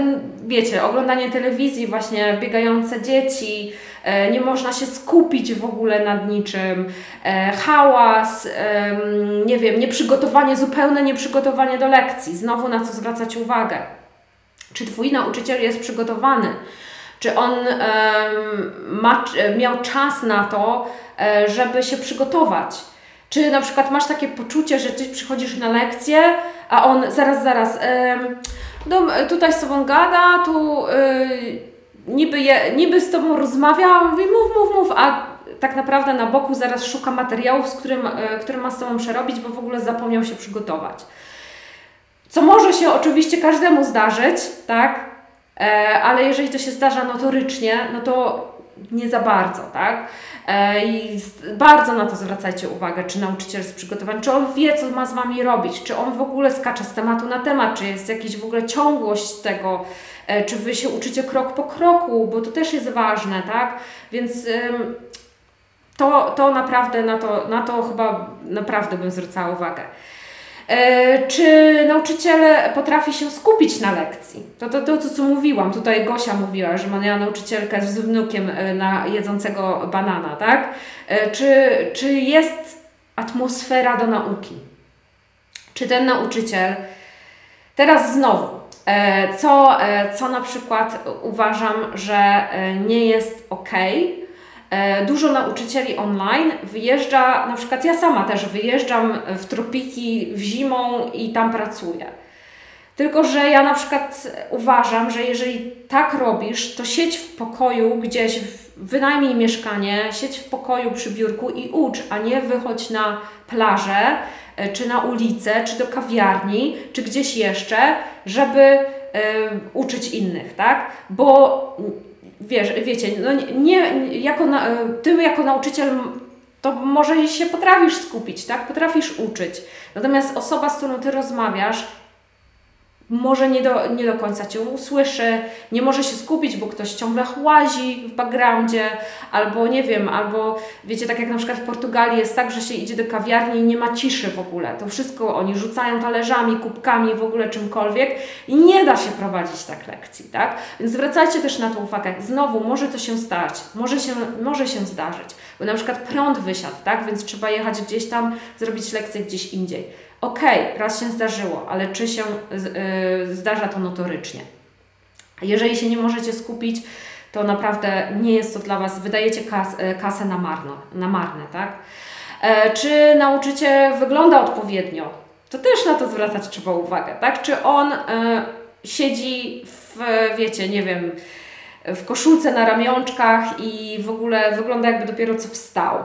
wiecie, oglądanie telewizji, właśnie biegające dzieci, e, nie można się skupić w ogóle nad niczym, e, hałas, nie wiem, nieprzygotowanie, zupełne nieprzygotowanie do lekcji, znowu na co zwracać uwagę. Czy Twój nauczyciel jest przygotowany? Czy on ma, miał czas na to, e, żeby się przygotować? Czy na przykład masz takie poczucie, że Ty przychodzisz na lekcję, a on zaraz, zaraz, tutaj z Tobą gada, tu y, niby, je, niby z Tobą rozmawia, mówi mów, mów, mów, a tak naprawdę na boku zaraz szuka materiałów, z którym, y, który ma z Tobą przerobić, bo w ogóle zapomniał się przygotować. Co może się oczywiście każdemu zdarzyć, tak? E, ale jeżeli to się zdarza notorycznie, no to nie za bardzo, tak? E, I bardzo na to zwracajcie uwagę, czy nauczyciel jest przygotowany, czy on wie, co ma z Wami robić, czy on w ogóle skacze z tematu na temat, czy jest jakaś w ogóle ciągłość tego, e, czy Wy się uczycie krok po kroku, bo to też jest ważne, tak? Więc to, to naprawdę, na to, na to chyba naprawdę bym zwracała uwagę. E, czy nauczyciel potrafi się skupić na lekcji? To to, to, co mówiłam, tutaj Gosia mówiła, że miała nauczycielkę z wnukiem e, na jedzącego banana, tak? E, czy, czy jest atmosfera do nauki? Czy ten nauczyciel, teraz znowu, co, co na przykład uważam, że nie jest ok, dużo nauczycieli online wyjeżdża, na przykład ja sama też wyjeżdżam w tropiki w zimą i tam pracuję. Tylko, że ja na przykład uważam, że jeżeli tak robisz, to siedź w pokoju gdzieś, wynajmij mieszkanie, siedź w pokoju przy biurku i ucz, a nie wychodź na plażę, e, czy na ulicę, czy do kawiarni, czy gdzieś jeszcze, żeby y, uczyć innych, tak? Bo wiesz, wiecie, no nie, jako na, ty jako nauczyciel to może się potrafisz skupić, tak? Potrafisz uczyć. Natomiast osoba, z którą ty rozmawiasz, może nie do, nie do końca Cię usłyszy, nie może się skupić, bo ktoś ciągle łazi w backgroundzie, albo nie wiem, albo wiecie, tak jak na przykład w Portugalii jest tak, że się idzie do kawiarni i nie ma ciszy w ogóle. To wszystko oni rzucają talerzami, kubkami, w ogóle czymkolwiek i nie da się prowadzić tak lekcji, tak? Więc zwracajcie też na to uwagę. Znowu, może to się stać, może się, może się zdarzyć, bo na przykład prąd wysiadł, tak? Więc trzeba jechać gdzieś tam, zrobić lekcję gdzieś indziej. Okej, okay, raz się zdarzyło, ale czy się y, zdarza to notorycznie? Jeżeli się nie możecie skupić, to naprawdę nie jest to dla Was, wydajecie kas, y, kasę na, marno, na marne, tak? E, czy nauczyciel wygląda odpowiednio? To też na to zwracać trzeba uwagę, tak? Czy on e, siedzi w, wiecie, nie wiem, w koszulce na ramionczkach i w ogóle wygląda jakby dopiero co wstał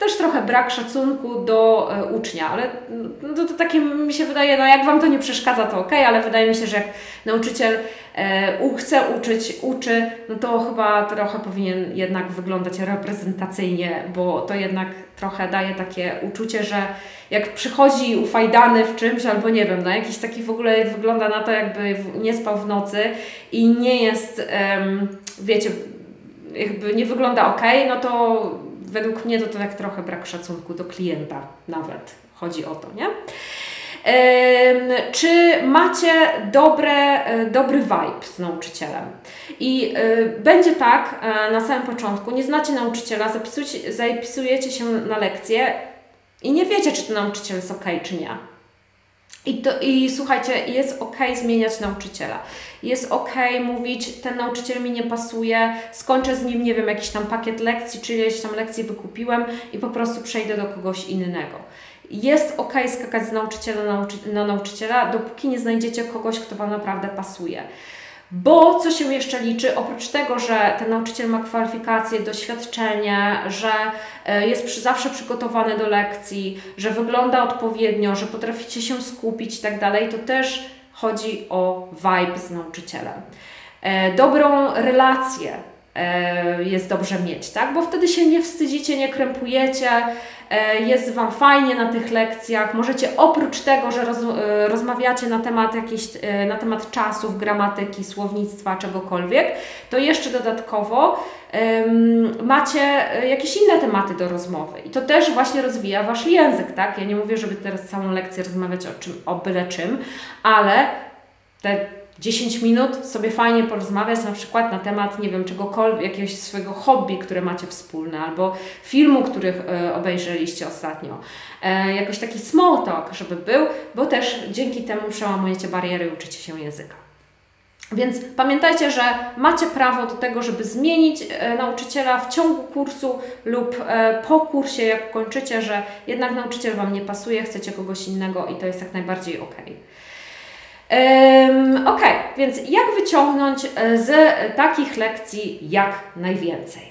też trochę brak szacunku do e, ucznia, ale no, to, to takie mi się wydaje, no jak Wam to nie przeszkadza, to ok, ale wydaje mi się, że jak nauczyciel e, chce uczyć, uczy, no to chyba trochę powinien jednak wyglądać reprezentacyjnie, bo to jednak trochę daje takie uczucie, że jak przychodzi ufajdany w czymś, albo nie wiem, no jakiś taki w ogóle wygląda na to, jakby nie spał w nocy i nie jest, wiecie, jakby nie wygląda ok, no to według mnie to, tak trochę brak szacunku do klienta nawet. Chodzi o to, nie? Czy macie dobre, e, dobry vibe z nauczycielem? I e, będzie tak e, na samym początku, nie znacie nauczyciela, zapisujecie, zapisujecie się na lekcję i nie wiecie, czy ten nauczyciel jest ok, czy nie. I, to, I słuchajcie, jest ok zmieniać nauczyciela. Jest ok mówić, ten nauczyciel mi nie pasuje, skończę z nim, nie wiem, jakiś tam pakiet lekcji, czy ileś tam lekcji wykupiłem i po prostu przejdę do kogoś innego. Jest ok skakać z nauczyciela na, nauczy na nauczyciela, dopóki nie znajdziecie kogoś, kto Wam naprawdę pasuje. Bo co się jeszcze liczy, oprócz tego, że ten nauczyciel ma kwalifikacje, doświadczenie, że e, jest przy, zawsze przygotowany do lekcji, że wygląda odpowiednio, że potraficie się skupić i tak dalej, to też chodzi o vibe z nauczycielem. E, dobrą relację jest dobrze mieć, tak? Bo wtedy się nie wstydzicie, nie krępujecie, e, jest Wam fajnie na tych lekcjach. Możecie oprócz tego, że roz, e, rozmawiacie na temat jakichś, na temat czasów, gramatyki, słownictwa, czegokolwiek, to jeszcze dodatkowo macie jakieś inne tematy do rozmowy. I to też właśnie rozwija Wasz język, tak? Ja nie mówię, żeby teraz całą lekcję rozmawiać o, czym, o byle czym, ale te 10 minut sobie fajnie porozmawiać na przykład na temat, nie wiem, czegokolwiek, jakiegoś swojego hobby, które macie wspólne, albo filmu, których e, obejrzeliście ostatnio. E, jakoś taki small talk, żeby był, bo też dzięki temu przełamujecie bariery i uczycie się języka. Więc pamiętajcie, że macie prawo do tego, żeby zmienić e, nauczyciela w ciągu kursu lub po kursie, jak kończycie, że jednak nauczyciel Wam nie pasuje, chcecie kogoś innego i to jest jak najbardziej ok. Ok, więc jak wyciągnąć e, z takich lekcji jak najwięcej?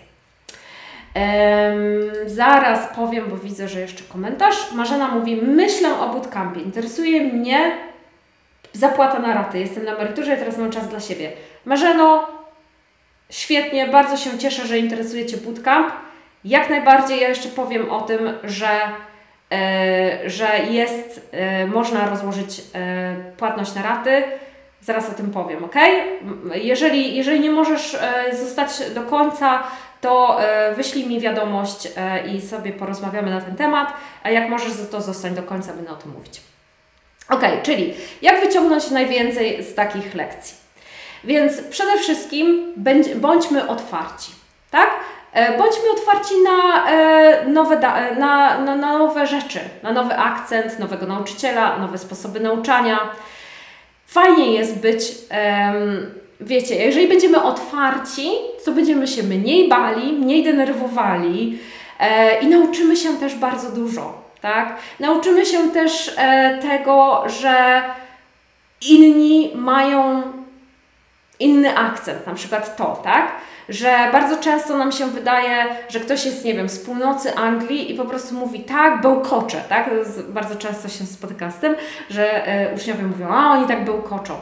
Zaraz powiem, bo widzę, że jeszcze komentarz. Marzena mówi: Myślę o bootcampie. Interesuje mnie zapłata na raty. Jestem na emeryturze i teraz mam czas dla siebie. Marzeno, świetnie, bardzo się cieszę, że interesuje Cię bootcamp. Jak najbardziej ja jeszcze powiem o tym, że że jest, e, można rozłożyć e, płatność na raty. Zaraz o tym powiem, ok? Jeżeli, jeżeli nie możesz zostać do końca, to wyślij mi wiadomość i sobie porozmawiamy na ten temat, a jak możesz, to zostań do końca, będę o tym mówić. Ok, czyli jak wyciągnąć najwięcej z takich lekcji? Więc przede wszystkim bądźmy otwarci, tak? E, bądźmy otwarci na e, nowe, e, na, na, nowe rzeczy, na nowy akcent, nowego nauczyciela, nowe sposoby nauczania. Fajnie jest być, wiecie, jeżeli będziemy otwarci, to będziemy się mniej bali, mniej denerwowali i nauczymy się też bardzo dużo, tak? Nauczymy się też tego, że inni mają inny akcent, na przykład to, tak? Że bardzo często nam się wydaje, że ktoś jest, nie wiem, z północy Anglii i po prostu mówi tak, bełkocze, tak? Bardzo często się spotykam z tym, że e, uczniowie mówią, a oni tak bełkoczą.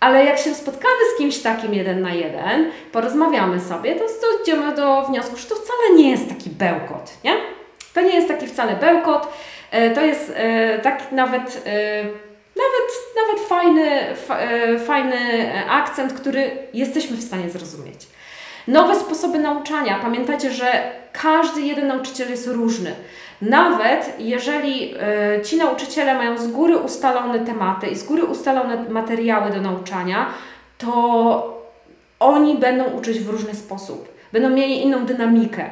Ale jak się spotkamy z kimś takim jeden na jeden, porozmawiamy sobie, to dojdziemy do wniosku, że to wcale nie jest taki bełkot, nie? To nie jest taki wcale bełkot, e, to jest e, tak nawet nawet, nawet fajny, fajny akcent, który jesteśmy w stanie zrozumieć. Nowe sposoby nauczania. Pamiętajcie, że każdy jeden nauczyciel jest różny. Nawet jeżeli y, ci nauczyciele mają z góry ustalone tematy i z góry ustalone materiały do nauczania, to oni będą uczyć w różny sposób. Będą mieli inną dynamikę.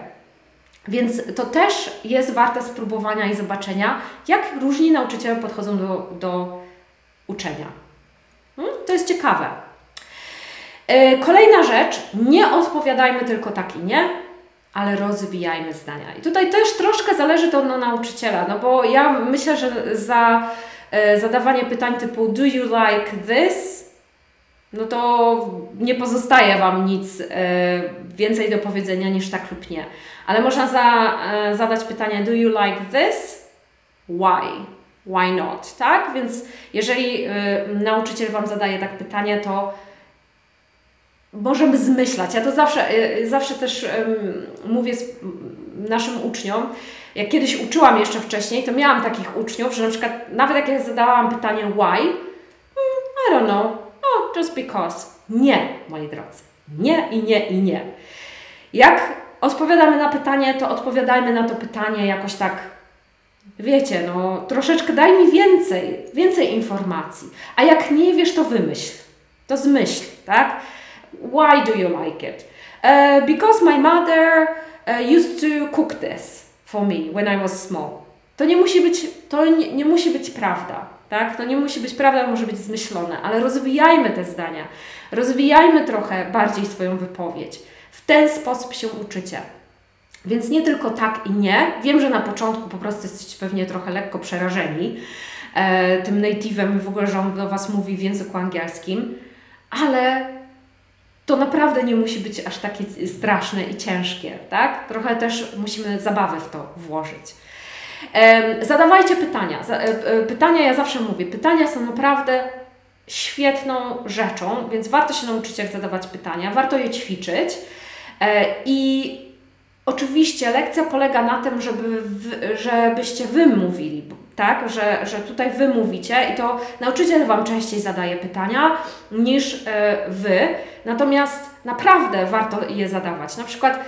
Więc to też jest warte spróbowania i zobaczenia, jak różni nauczyciele podchodzą do, do uczenia. Hmm? To jest ciekawe. E, kolejna rzecz, nie odpowiadajmy tylko tak i nie, ale rozwijajmy zdania. I tutaj też troszkę zależy to od nauczyciela, no bo ja myślę, że za e, zadawanie pytań typu do you like this? No to nie pozostaje Wam nic e, więcej do powiedzenia niż tak lub nie. Ale można za, zadać pytanie do you like this? Why? Why not? Tak? Więc jeżeli nauczyciel Wam zadaje tak pytanie, to możemy zmyślać. Ja to zawsze, y, zawsze też mówię naszym uczniom, jak kiedyś uczyłam jeszcze wcześniej, to miałam takich uczniów, że na przykład nawet jak ja zadałam pytanie why, hmm, I don't know, oh, just because. Nie, moi drodzy. Nie i nie i nie. Jak odpowiadamy na pytanie, to odpowiadajmy na to pytanie jakoś tak, wiecie, no troszeczkę daj mi więcej, więcej informacji. A jak nie wiesz, to wymyśl. To zmyśl, tak? Why do you like it? Uh, because my mother uh, used to cook this for me when I was small. To nie musi być, to nie, nie musi być prawda. Tak? To nie musi być prawda, może być zmyślone, ale rozwijajmy te zdania. Rozwijajmy trochę bardziej swoją wypowiedź. W ten sposób się uczycie. Więc nie tylko tak i nie. Wiem, że na początku po prostu jesteście pewnie trochę lekko przerażeni e, tym native'em, w ogóle, że on do Was mówi w języku angielskim, ale to naprawdę nie musi być aż takie straszne i ciężkie, tak? Trochę też musimy zabawy w to włożyć. Zadawajcie pytania. E, e, pytania, ja zawsze mówię, pytania są naprawdę świetną rzeczą, więc warto się nauczyć, jak zadawać pytania, warto je ćwiczyć. I oczywiście lekcja polega na tym, żeby, żebyście wy mówili, tak, że, że tutaj wy mówicie i to nauczyciel Wam częściej zadaje pytania niż Wy, natomiast naprawdę warto je zadawać. Na przykład,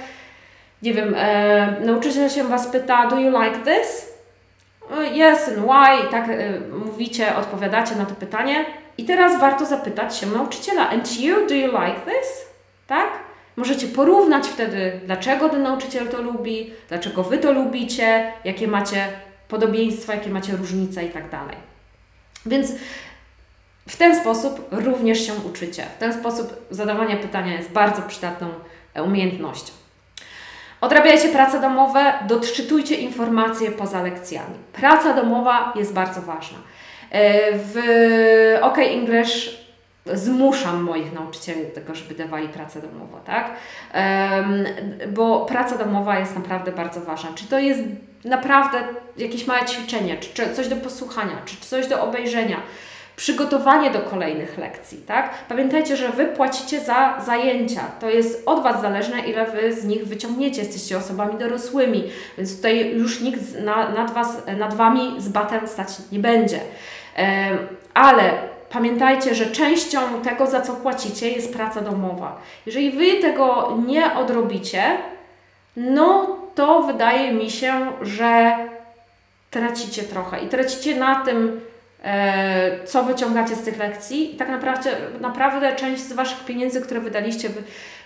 nie wiem, nauczyciel się Was pyta, do you like this? Yes and why, tak mówicie, odpowiadacie na to pytanie. I teraz warto zapytać się nauczyciela, and you, do you like this? Tak? Możecie porównać wtedy, dlaczego ten nauczyciel to lubi, dlaczego Wy to lubicie, jakie macie podobieństwa, jakie macie różnice i tak dalej. Więc w ten sposób również się uczycie. W ten sposób zadawanie pytania jest bardzo przydatną umiejętnością. Odrabiajcie prace domowe, doczytujcie informacje poza lekcjami. Praca domowa jest bardzo ważna. E, w OK English zmuszam moich nauczycieli do tego, żeby dawali pracę domową, tak? Bo praca domowa jest naprawdę bardzo ważna. Czy to jest naprawdę jakieś małe ćwiczenie, czy coś do posłuchania, czy coś do obejrzenia, przygotowanie do kolejnych lekcji, tak? Pamiętajcie, że Wy płacicie za zajęcia. To jest od Was zależne, ile Wy z nich wyciągniecie. Jesteście osobami dorosłymi, więc tutaj już nikt nad, was, nad Wami z batem stać nie będzie. Ale pamiętajcie, że częścią tego, za co płacicie, jest praca domowa. Jeżeli Wy tego nie odrobicie, no to wydaje mi się, że tracicie trochę i tracicie na tym, e, co wyciągacie z tych lekcji i tak naprawdę, naprawdę część z Waszych pieniędzy, które wydaliście,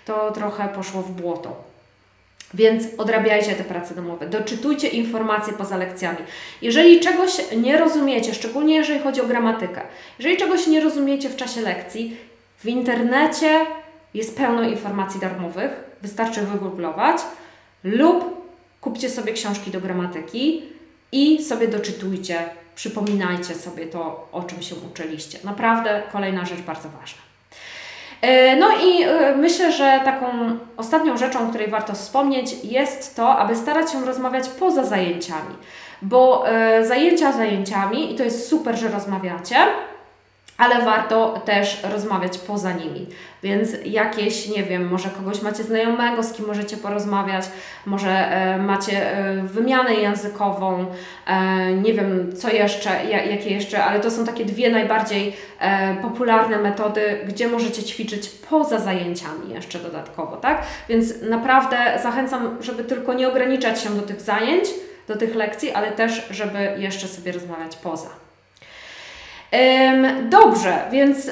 to trochę poszło w błoto. Więc odrabiajcie te prace domowe, doczytujcie informacje poza lekcjami. Jeżeli czegoś nie rozumiecie, szczególnie jeżeli chodzi o gramatykę, jeżeli czegoś nie rozumiecie w czasie lekcji, w internecie jest pełno informacji darmowych, wystarczy wygooglować lub kupcie sobie książki do gramatyki i sobie doczytujcie, przypominajcie sobie to, o czym się uczyliście. Naprawdę kolejna rzecz bardzo ważna. E, no i e, myślę, że taką ostatnią rzeczą, o której warto wspomnieć, jest to, aby starać się rozmawiać poza zajęciami, bo e, zajęcia zajęciami, i to jest super, że rozmawiacie, ale warto też rozmawiać poza nimi. Więc jakieś, nie wiem, może kogoś macie znajomego, z kim możecie porozmawiać, może e, macie e, wymianę językową, e, nie wiem co jeszcze, jakie jeszcze, ale to są takie dwie najbardziej e, popularne metody, gdzie możecie ćwiczyć poza zajęciami jeszcze dodatkowo, tak? Więc naprawdę zachęcam, żeby tylko nie ograniczać się do tych zajęć, do tych lekcji, ale też, żeby jeszcze sobie rozmawiać poza. Dobrze, więc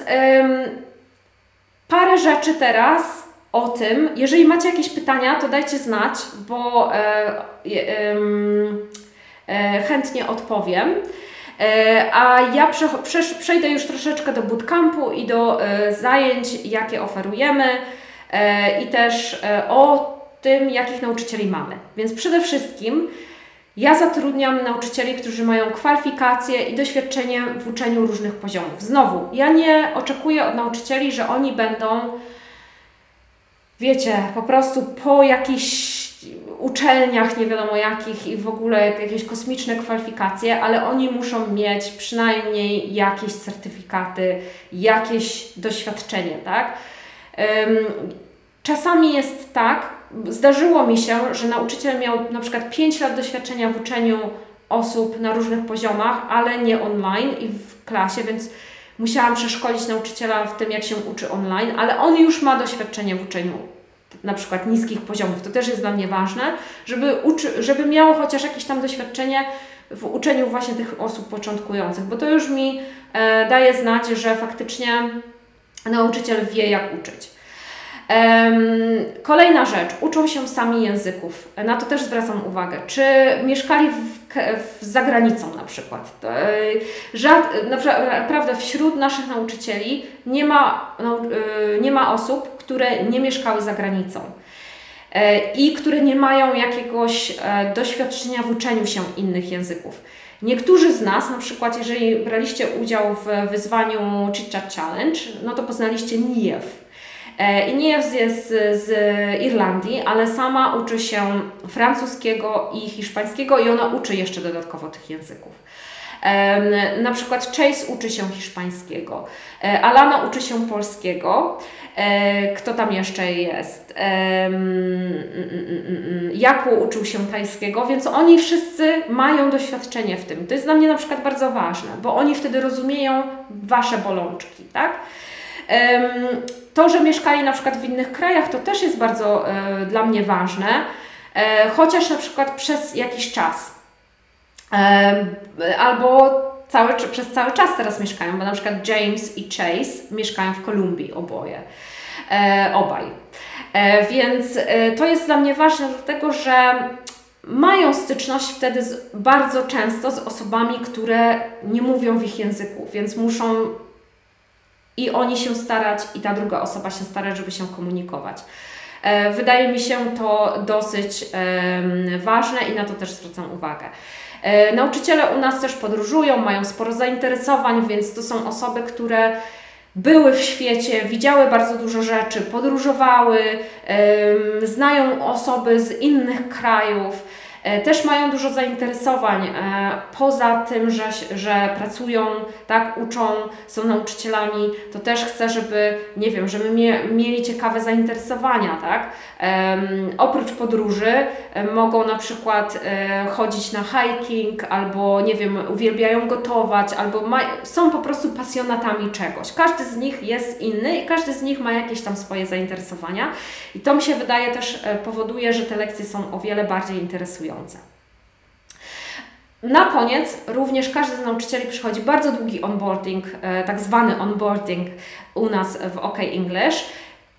parę rzeczy teraz o tym. Jeżeli macie jakieś pytania, to dajcie znać, bo e, e, chętnie odpowiem. E, a ja przejdę już troszeczkę do bootcampu i do zajęć, jakie oferujemy i też o tym, jakich nauczycieli mamy. Więc przede wszystkim ja zatrudniam nauczycieli, którzy mają kwalifikacje i doświadczenie w uczeniu różnych poziomów. Znowu, ja nie oczekuję od nauczycieli, że oni będą, wiecie, po prostu po jakichś uczelniach, nie wiadomo jakich i w ogóle jakieś kosmiczne kwalifikacje, ale oni muszą mieć przynajmniej jakieś certyfikaty, jakieś doświadczenie, tak? Czasami jest tak, zdarzyło mi się, że nauczyciel miał na przykład 5 lat doświadczenia w uczeniu osób na różnych poziomach, ale nie online i w klasie, więc musiałam przeszkolić nauczyciela w tym, jak się uczy online, ale on już ma doświadczenie w uczeniu na przykład niskich poziomów. To też jest dla mnie ważne, żeby, uczy, żeby miało chociaż jakieś tam doświadczenie w uczeniu właśnie tych osób początkujących, bo to już mi e, daje znać, że faktycznie nauczyciel wie, jak uczyć. Kolejna rzecz, uczą się sami języków. Na to też zwracam uwagę. Czy mieszkali w, w zagranicą na przykład? Żad, naprawdę wśród naszych nauczycieli nie ma, y, nie ma osób, które nie mieszkały za granicą e, i które nie mają jakiegoś e, doświadczenia w uczeniu się innych języków. Niektórzy z nas, na przykład jeżeli braliście udział w wyzwaniu Chit Chat Challenge, no to poznaliście NIEW E, I nie jest z, z Irlandii, ale sama uczy się francuskiego i hiszpańskiego i ona uczy jeszcze dodatkowo tych języków. Na przykład Chase uczy się hiszpańskiego, e, Alana uczy się polskiego. E, kto tam jeszcze jest? Jaku uczył się tajskiego, więc oni wszyscy mają doświadczenie w tym. To jest dla mnie na przykład bardzo ważne, bo oni wtedy rozumieją Wasze bolączki, tak? To, że mieszkali na przykład w innych krajach, to też jest bardzo e, dla mnie ważne, chociaż na przykład przez jakiś czas. Albo cały, przez cały czas teraz mieszkają, bo na przykład James i Chase mieszkają w Kolumbii oboje, e, obaj. E, więc e, to jest dla mnie ważne, dlatego że mają styczność wtedy z, bardzo często z osobami, które nie mówią w ich języku, więc muszą i oni się starać, i ta druga osoba się starać, żeby się komunikować. E, wydaje mi się to dosyć ważne i na to też zwracam uwagę. E, nauczyciele u nas też podróżują, mają sporo zainteresowań, więc to są osoby, które były w świecie, widziały bardzo dużo rzeczy, podróżowały, znają osoby z innych krajów. E, też mają dużo zainteresowań. E, poza tym, że, że pracują, tak, uczą, są nauczycielami, to też chcę, żeby, nie wiem, żeby mie, mieli ciekawe zainteresowania, tak. Oprócz podróży e, mogą na przykład chodzić na hiking, albo, nie wiem, uwielbiają gotować, albo są po prostu pasjonatami czegoś. Każdy z nich jest inny i każdy z nich ma jakieś tam swoje zainteresowania i to mi się wydaje też powoduje, że te lekcje są o wiele bardziej interesujące. Na koniec również każdy z nauczycieli przychodzi bardzo długi onboarding, e, tak zwany onboarding u nas w OK English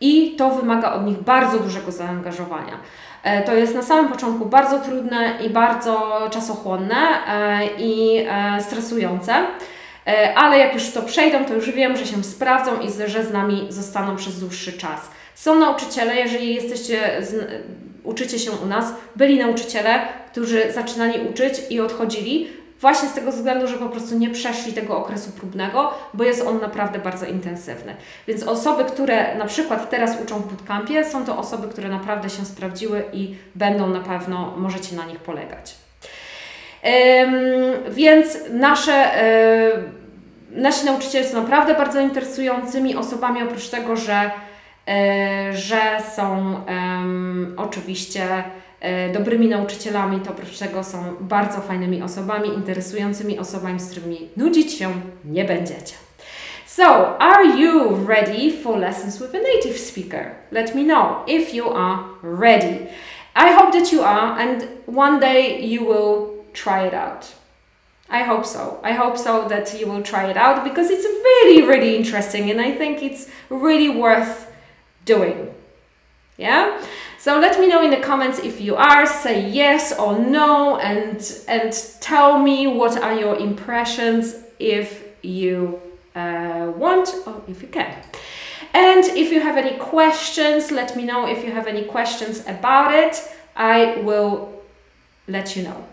i to wymaga od nich bardzo dużego zaangażowania. E, to jest na samym początku bardzo trudne i bardzo czasochłonne e, i stresujące, ale jak już to przejdą, to już wiem, że się sprawdzą i że z nami zostaną przez dłuższy czas. Są nauczyciele, jeżeli jesteście uczycie się u nas, byli nauczyciele, którzy zaczynali uczyć i odchodzili, właśnie z tego względu, że po prostu nie przeszli tego okresu próbnego, bo jest on naprawdę bardzo intensywny. Więc osoby, które na przykład teraz uczą w bootcampie, są to osoby, które naprawdę się sprawdziły i będą na pewno, możecie na nich polegać. Ym, więc nasze, yy, nasi nauczyciele są naprawdę bardzo interesującymi osobami, oprócz tego, że że są oczywiście e, dobrymi nauczycielami, to oprócz tego są bardzo fajnymi osobami, interesującymi osobami, z którymi nudzić się nie będziecie. So, are you ready for lessons with a native speaker? Let me know if you are ready. I hope that you are, and one day you will try it out. I hope so. I hope so that you will try it out because it's really, really interesting, and I think it's really worth doing. Yeah? So let me know in the comments if you are, say yes or no and and tell me what are your impressions if you uh, want or if you can. And if you have any questions, let me know if you have any questions about it. I will let you know.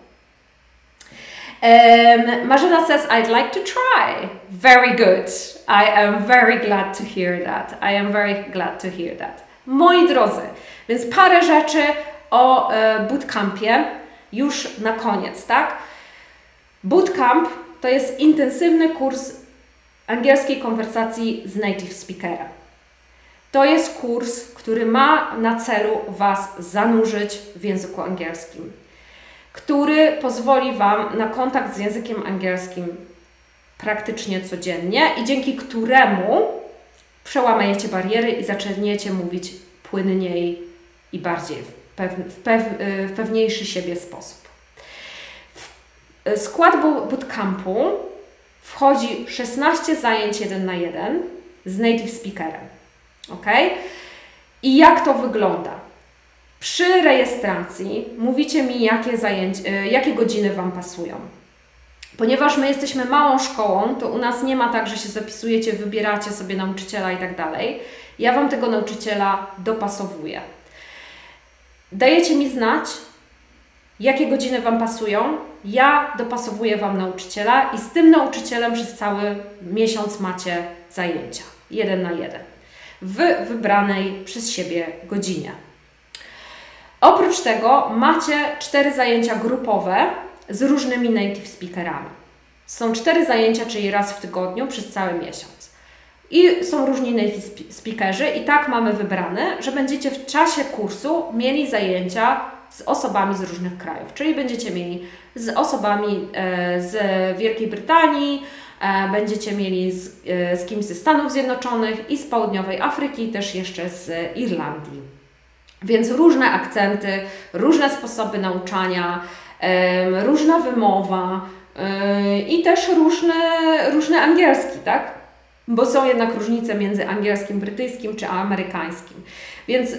Um, says, I'd like to try. Very good. I am very glad to hear that. I am very glad to hear that. Moi drodzy, więc parę rzeczy o e, bootcampie już na koniec, tak? Bootcamp to jest intensywny kurs angielskiej konwersacji z native speakerem. To jest kurs, który ma na celu Was zanurzyć w języku angielskim który pozwoli Wam na kontakt z językiem angielskim praktycznie codziennie i dzięki któremu przełamajecie bariery i zaczniecie mówić płynniej i bardziej w, pew, w, pew, w pewniejszy siebie sposób. W skład bootcampu wchodzi 16 zajęć 1 na 1 z native speakerem. Ok? I jak to wygląda? Przy rejestracji mówicie mi, jakie, zajęć, e, jakie godziny Wam pasują. Ponieważ my jesteśmy małą szkołą, to u nas nie ma tak, że się zapisujecie, wybieracie sobie nauczyciela i tak dalej. Ja Wam tego nauczyciela dopasowuję. Dajecie mi znać, jakie godziny Wam pasują. Ja dopasowuję Wam nauczyciela i z tym nauczycielem przez cały miesiąc macie zajęcia. Jeden na jeden. W wybranej przez siebie godzinie. Oprócz tego macie cztery zajęcia grupowe z różnymi native speakerami. Są cztery zajęcia, czyli raz w tygodniu przez cały miesiąc. I są różni native speakerzy i tak mamy wybrane, że będziecie w czasie kursu mieli zajęcia z osobami z różnych krajów, czyli będziecie mieli z osobami e, z Wielkiej Brytanii, e, będziecie mieli z, e, z kimś ze Stanów Zjednoczonych i z Południowej Afryki, też jeszcze z Irlandii. Więc różne akcenty, różne sposoby nauczania, różna wymowa i też różne, różny angielski, tak? Bo są jednak różnice między angielskim, brytyjskim czy amerykańskim. Więc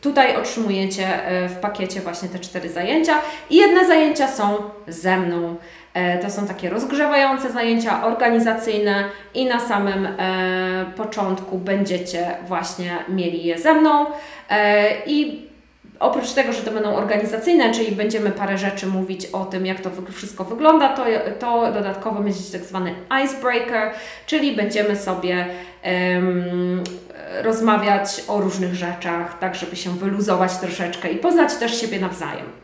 tutaj otrzymujecie e, w pakiecie właśnie te cztery zajęcia i jedne zajęcia są ze mną. E, to są takie rozgrzewające zajęcia organizacyjne i na samym e, początku będziecie właśnie mieli je ze mną e, i Oprócz tego, że to będą organizacyjne, czyli będziemy parę rzeczy mówić o tym, jak to wszystko wygląda, to, to dodatkowo będzie tak zwany icebreaker, czyli będziemy sobie rozmawiać o różnych rzeczach, tak żeby się wyluzować troszeczkę i poznać też siebie nawzajem.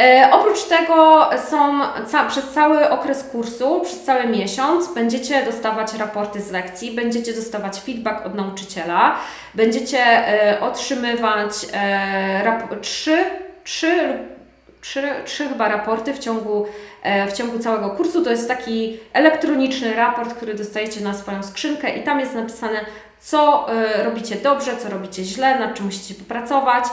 E, oprócz tego są ca przez cały okres kursu, przez cały miesiąc będziecie dostawać raporty z lekcji, będziecie dostawać feedback od nauczyciela, będziecie e, otrzymywać e, trzy, trzy trzy, trzy chyba raporty w ciągu, e, w ciągu całego kursu. To jest taki elektroniczny raport, który dostajecie na swoją skrzynkę i tam jest napisane, co e, robicie dobrze, co robicie źle, nad czym musicie popracować.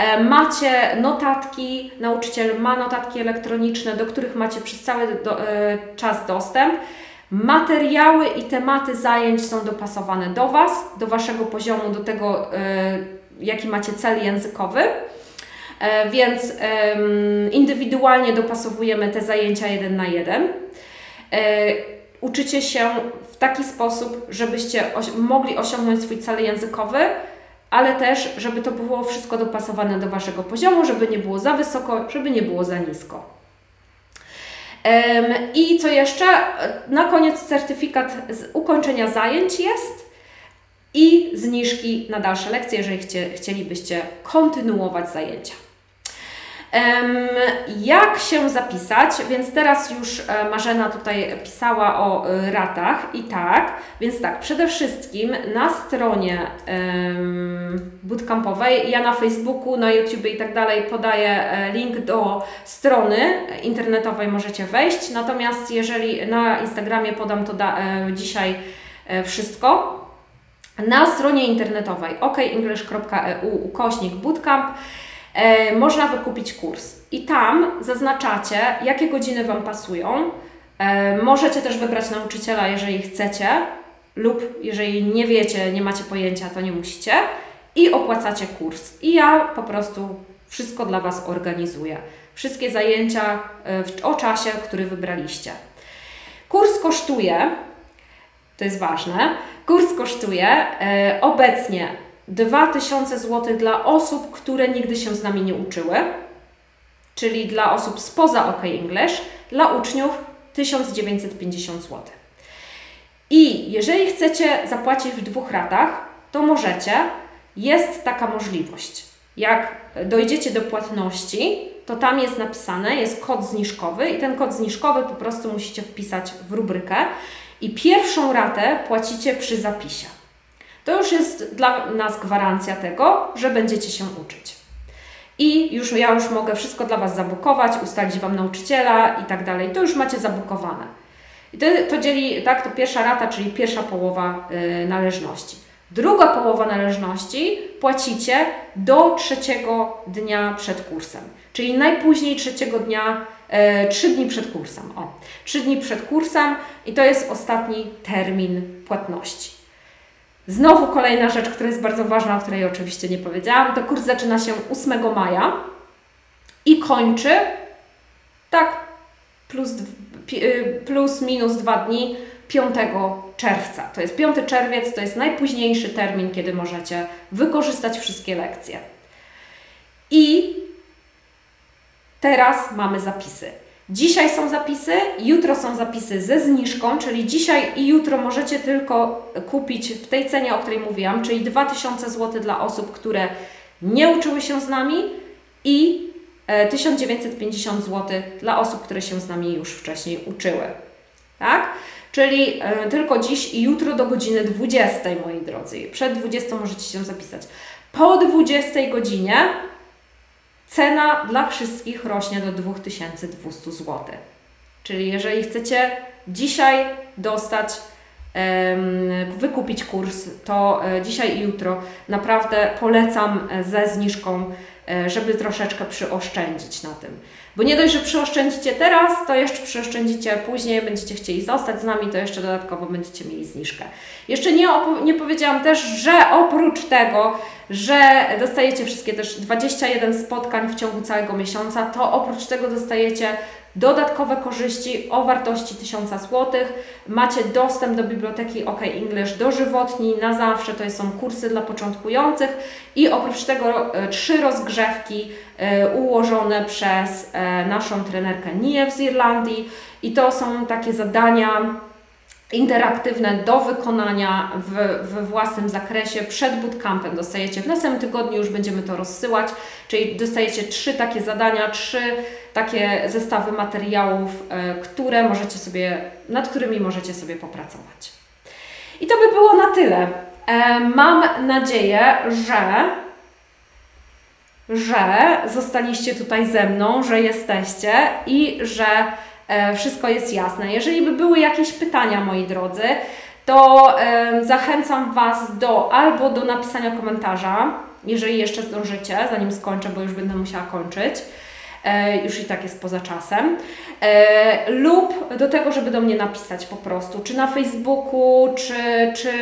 E, macie notatki, nauczyciel ma notatki elektroniczne, do których macie przez cały do, e, czas dostęp. Materiały i tematy zajęć są dopasowane do Was, do Waszego poziomu, do tego, e, jaki macie cel językowy. Więc indywidualnie dopasowujemy te zajęcia jeden na jeden. Uczycie się w taki sposób, żebyście mogli osiągnąć swój cel językowy, ale też, żeby to było wszystko dopasowane do Waszego poziomu, żeby nie było za wysoko, żeby nie było za nisko. I co jeszcze? Na koniec certyfikat z ukończenia zajęć jest i zniżki na dalsze lekcje, jeżeli chcielibyście kontynuować zajęcia. Jak się zapisać? Więc teraz już e, Marzena tutaj pisała o e, ratach i tak, więc tak, przede wszystkim na stronie bootcampowej, ja na Facebooku, na YouTube i tak dalej podaję e, link do strony internetowej, możecie wejść, natomiast jeżeli na Instagramie podam to dzisiaj wszystko, na stronie internetowej okenglish.eu ukośnik bootcamp e, można wykupić kurs. I tam zaznaczacie, jakie godziny Wam pasują. E, możecie też wybrać nauczyciela, jeżeli chcecie, lub jeżeli nie wiecie, nie macie pojęcia, to nie musicie. I opłacacie kurs. I ja po prostu wszystko dla Was organizuję. Wszystkie zajęcia e, o czasie, który wybraliście. Kurs kosztuje, to jest ważne, kurs kosztuje obecnie 2000 zł dla osób, które nigdy się z nami nie uczyły, czyli dla osób spoza OK English, dla uczniów 1950 zł. I jeżeli chcecie zapłacić w dwóch ratach, to możecie, jest taka możliwość. Jak dojdziecie do płatności, to tam jest napisane, jest kod zniżkowy i ten kod zniżkowy po prostu musicie wpisać w rubrykę i pierwszą ratę płacicie przy zapisie. To już jest dla nas gwarancja tego, że będziecie się uczyć. I już ja już mogę wszystko dla Was zabukować, ustalić Wam nauczyciela i tak dalej. To już macie zabukowane. I to, to dzieli, tak, to pierwsza rata, czyli pierwsza połowa y, należności. Druga połowa należności płacicie do trzeciego dnia przed kursem, czyli najpóźniej trzeciego dnia, y, trzy dni przed kursem. O, trzy dni przed kursem i to jest ostatni termin płatności. Znowu kolejna rzecz, która jest bardzo ważna, o której oczywiście nie powiedziałam, to kurs zaczyna się 8 maja i kończy tak plus, y, plus minus dwa dni 5 czerwca. To jest 5 czerwiec, to jest najpóźniejszy termin, kiedy możecie wykorzystać wszystkie lekcje. I teraz mamy zapisy. Dzisiaj są zapisy, jutro są zapisy ze zniżką, czyli dzisiaj i jutro możecie tylko kupić w tej cenie, o której mówiłam, czyli 2000 zł dla osób, które nie uczyły się z nami i 1950 zł dla osób, które się z nami już wcześniej uczyły. Tak? Czyli tylko dziś i jutro do godziny 20, moi drodzy. Przed 20 możecie się zapisać. Po 20 godzinie cena dla wszystkich rośnie do 2200 zł. Czyli jeżeli chcecie dzisiaj dostać, wykupić kurs, to e, dzisiaj i jutro naprawdę polecam e, ze zniżką, e, żeby troszeczkę przyoszczędzić na tym. Bo nie dość, że przyoszczędzicie teraz, to jeszcze przyoszczędzicie później, będziecie chcieli zostać z nami, to jeszcze dodatkowo będziecie mieli zniżkę. Jeszcze nie, nie powiedziałam też, że oprócz tego, że dostajecie wszystkie też 21 spotkań w ciągu całego miesiąca, to oprócz tego dostajecie dodatkowe korzyści o wartości 1000 zł. Macie dostęp do biblioteki OK English dożywotni, na zawsze, to są kursy dla początkujących i oprócz tego e, trzy rozgrzewki e, ułożone przez e, naszą trenerkę Nię z Irlandii i to są takie zadania interaktywne do wykonania w, własnym zakresie przed bootcampem. Dostajecie w następnym tygodniu, już będziemy to rozsyłać, czyli dostajecie trzy takie zadania, trzy takie zestawy materiałów, e, które możecie sobie, nad którymi możecie sobie popracować. I to by było na tyle. E, mam nadzieję, że że zostaliście tutaj ze mną, że jesteście i że wszystko jest jasne. Jeżeli by były jakieś pytania, moi drodzy, to zachęcam Was do albo do napisania komentarza, jeżeli jeszcze zdążycie, zanim skończę, bo już będę musiała kończyć. E, już i tak jest poza czasem, e, lub do tego, żeby do mnie napisać po prostu, czy na Facebooku, czy, czy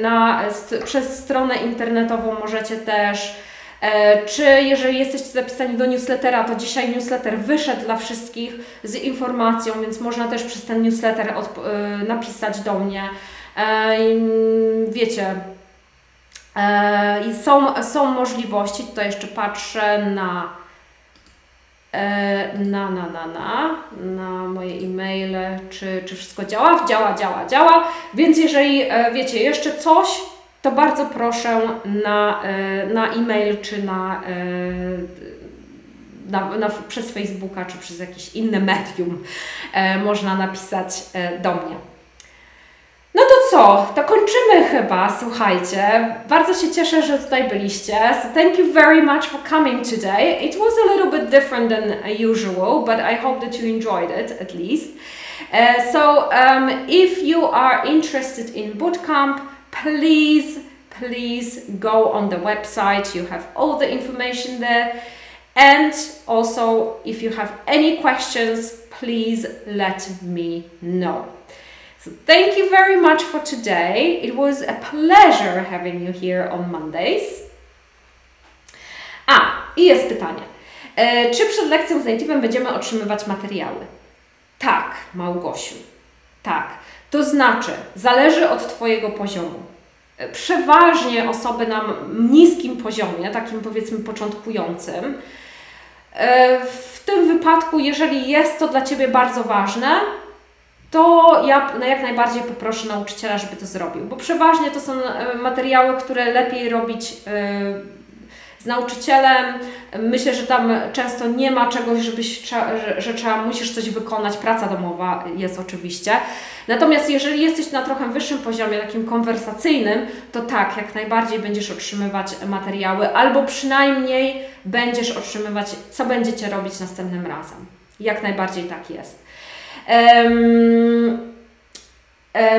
na, przez stronę internetową możecie też E, czy jeżeli jesteście zapisani do newslettera, to dzisiaj newsletter wyszedł dla wszystkich z informacją, więc można też przez ten newsletter e, napisać do mnie. E, wiecie, są, są możliwości, tutaj jeszcze patrzę na na, na, na, na, na moje e-maile, czy, czy wszystko działa? Działa, działa, działa. Więc jeżeli wiecie jeszcze coś, to bardzo proszę na, e, na e-mail czy na, e, na, na, przez Facebooka czy przez jakieś inne medium e, można napisać do mnie. No to co? To kończymy chyba, słuchajcie. Bardzo się cieszę, że tutaj byliście. So thank you very much for coming today. It was a little bit different than usual, but I hope that you enjoyed it at least. Uh, so um, if you are interested in bootcamp, please, please go on the website. You have all the information there. And also, if you have any questions, please let me know. So, thank you very much for today. It was a pleasure having you here on Mondays. A, i jest pytanie. E, czy przed lekcją z Native'em będziemy otrzymywać materiały? Tak, Małgosiu. Tak. To znaczy, zależy od Twojego poziomu. Przeważnie osoby na niskim poziomie, takim powiedzmy początkującym, e, w tym wypadku, jeżeli jest to dla Ciebie bardzo ważne, to ja jak najbardziej poproszę nauczyciela, żeby to zrobił, bo przeważnie to są e, materiały, które lepiej robić e, z nauczycielem. Myślę, że tam często nie ma czegoś, żebyś, że, że trzeba, musisz coś wykonać, praca domowa jest oczywiście. Natomiast jeżeli jesteś na trochę wyższym poziomie, takim konwersacyjnym, to tak, jak najbardziej będziesz otrzymywać materiały, albo przynajmniej będziesz otrzymywać, co będziecie robić następnym razem. Jak najbardziej tak jest. Um,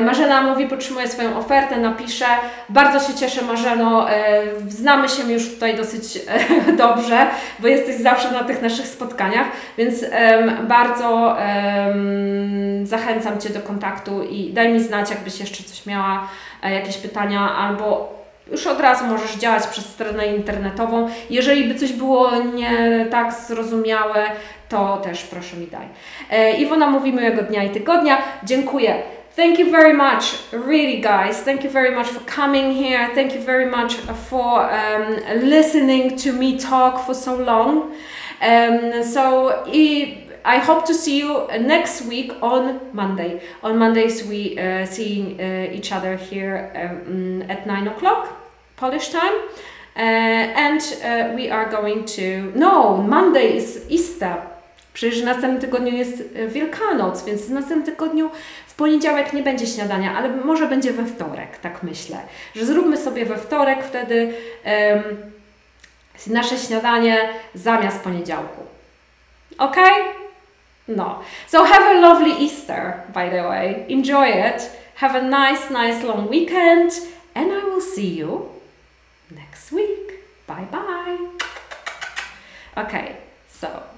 Marzena mówi, podtrzymuje swoją ofertę, napisze. Bardzo się cieszę, Marzeno. E, znamy się już tutaj dosyć e, dobrze, bo jesteś zawsze na tych naszych spotkaniach, więc bardzo zachęcam Cię do kontaktu i daj mi znać, jakbyś jeszcze coś miała, jakieś pytania albo już od razu możesz działać przez stronę internetową. Jeżeli by coś było nie tak zrozumiałe, to też proszę mi daj. Iwona mówi miłego dnia i tygodnia. Dziękuję. Thank you very much, really, guys. Thank you very much for coming here. Thank you very much for um, listening to me talk for so long. Um, so, I hope to see you next week on Monday. On Mondays, we uh, see uh, each other here um, at 9 o'clock Polish time. and uh, we are going to. No, Monday is Easter. Przecież w następnym tygodniu jest Wielkanoc, więc w następnym tygodniu poniedziałek nie będzie śniadania, ale może będzie we wtorek, tak myślę. Że zróbmy sobie we wtorek wtedy um, nasze śniadanie zamiast poniedziałku. Ok? No. So have a lovely Easter, by the way. Enjoy it. Have a nice, nice long weekend. And I will see you next week. Bye bye. Okay, so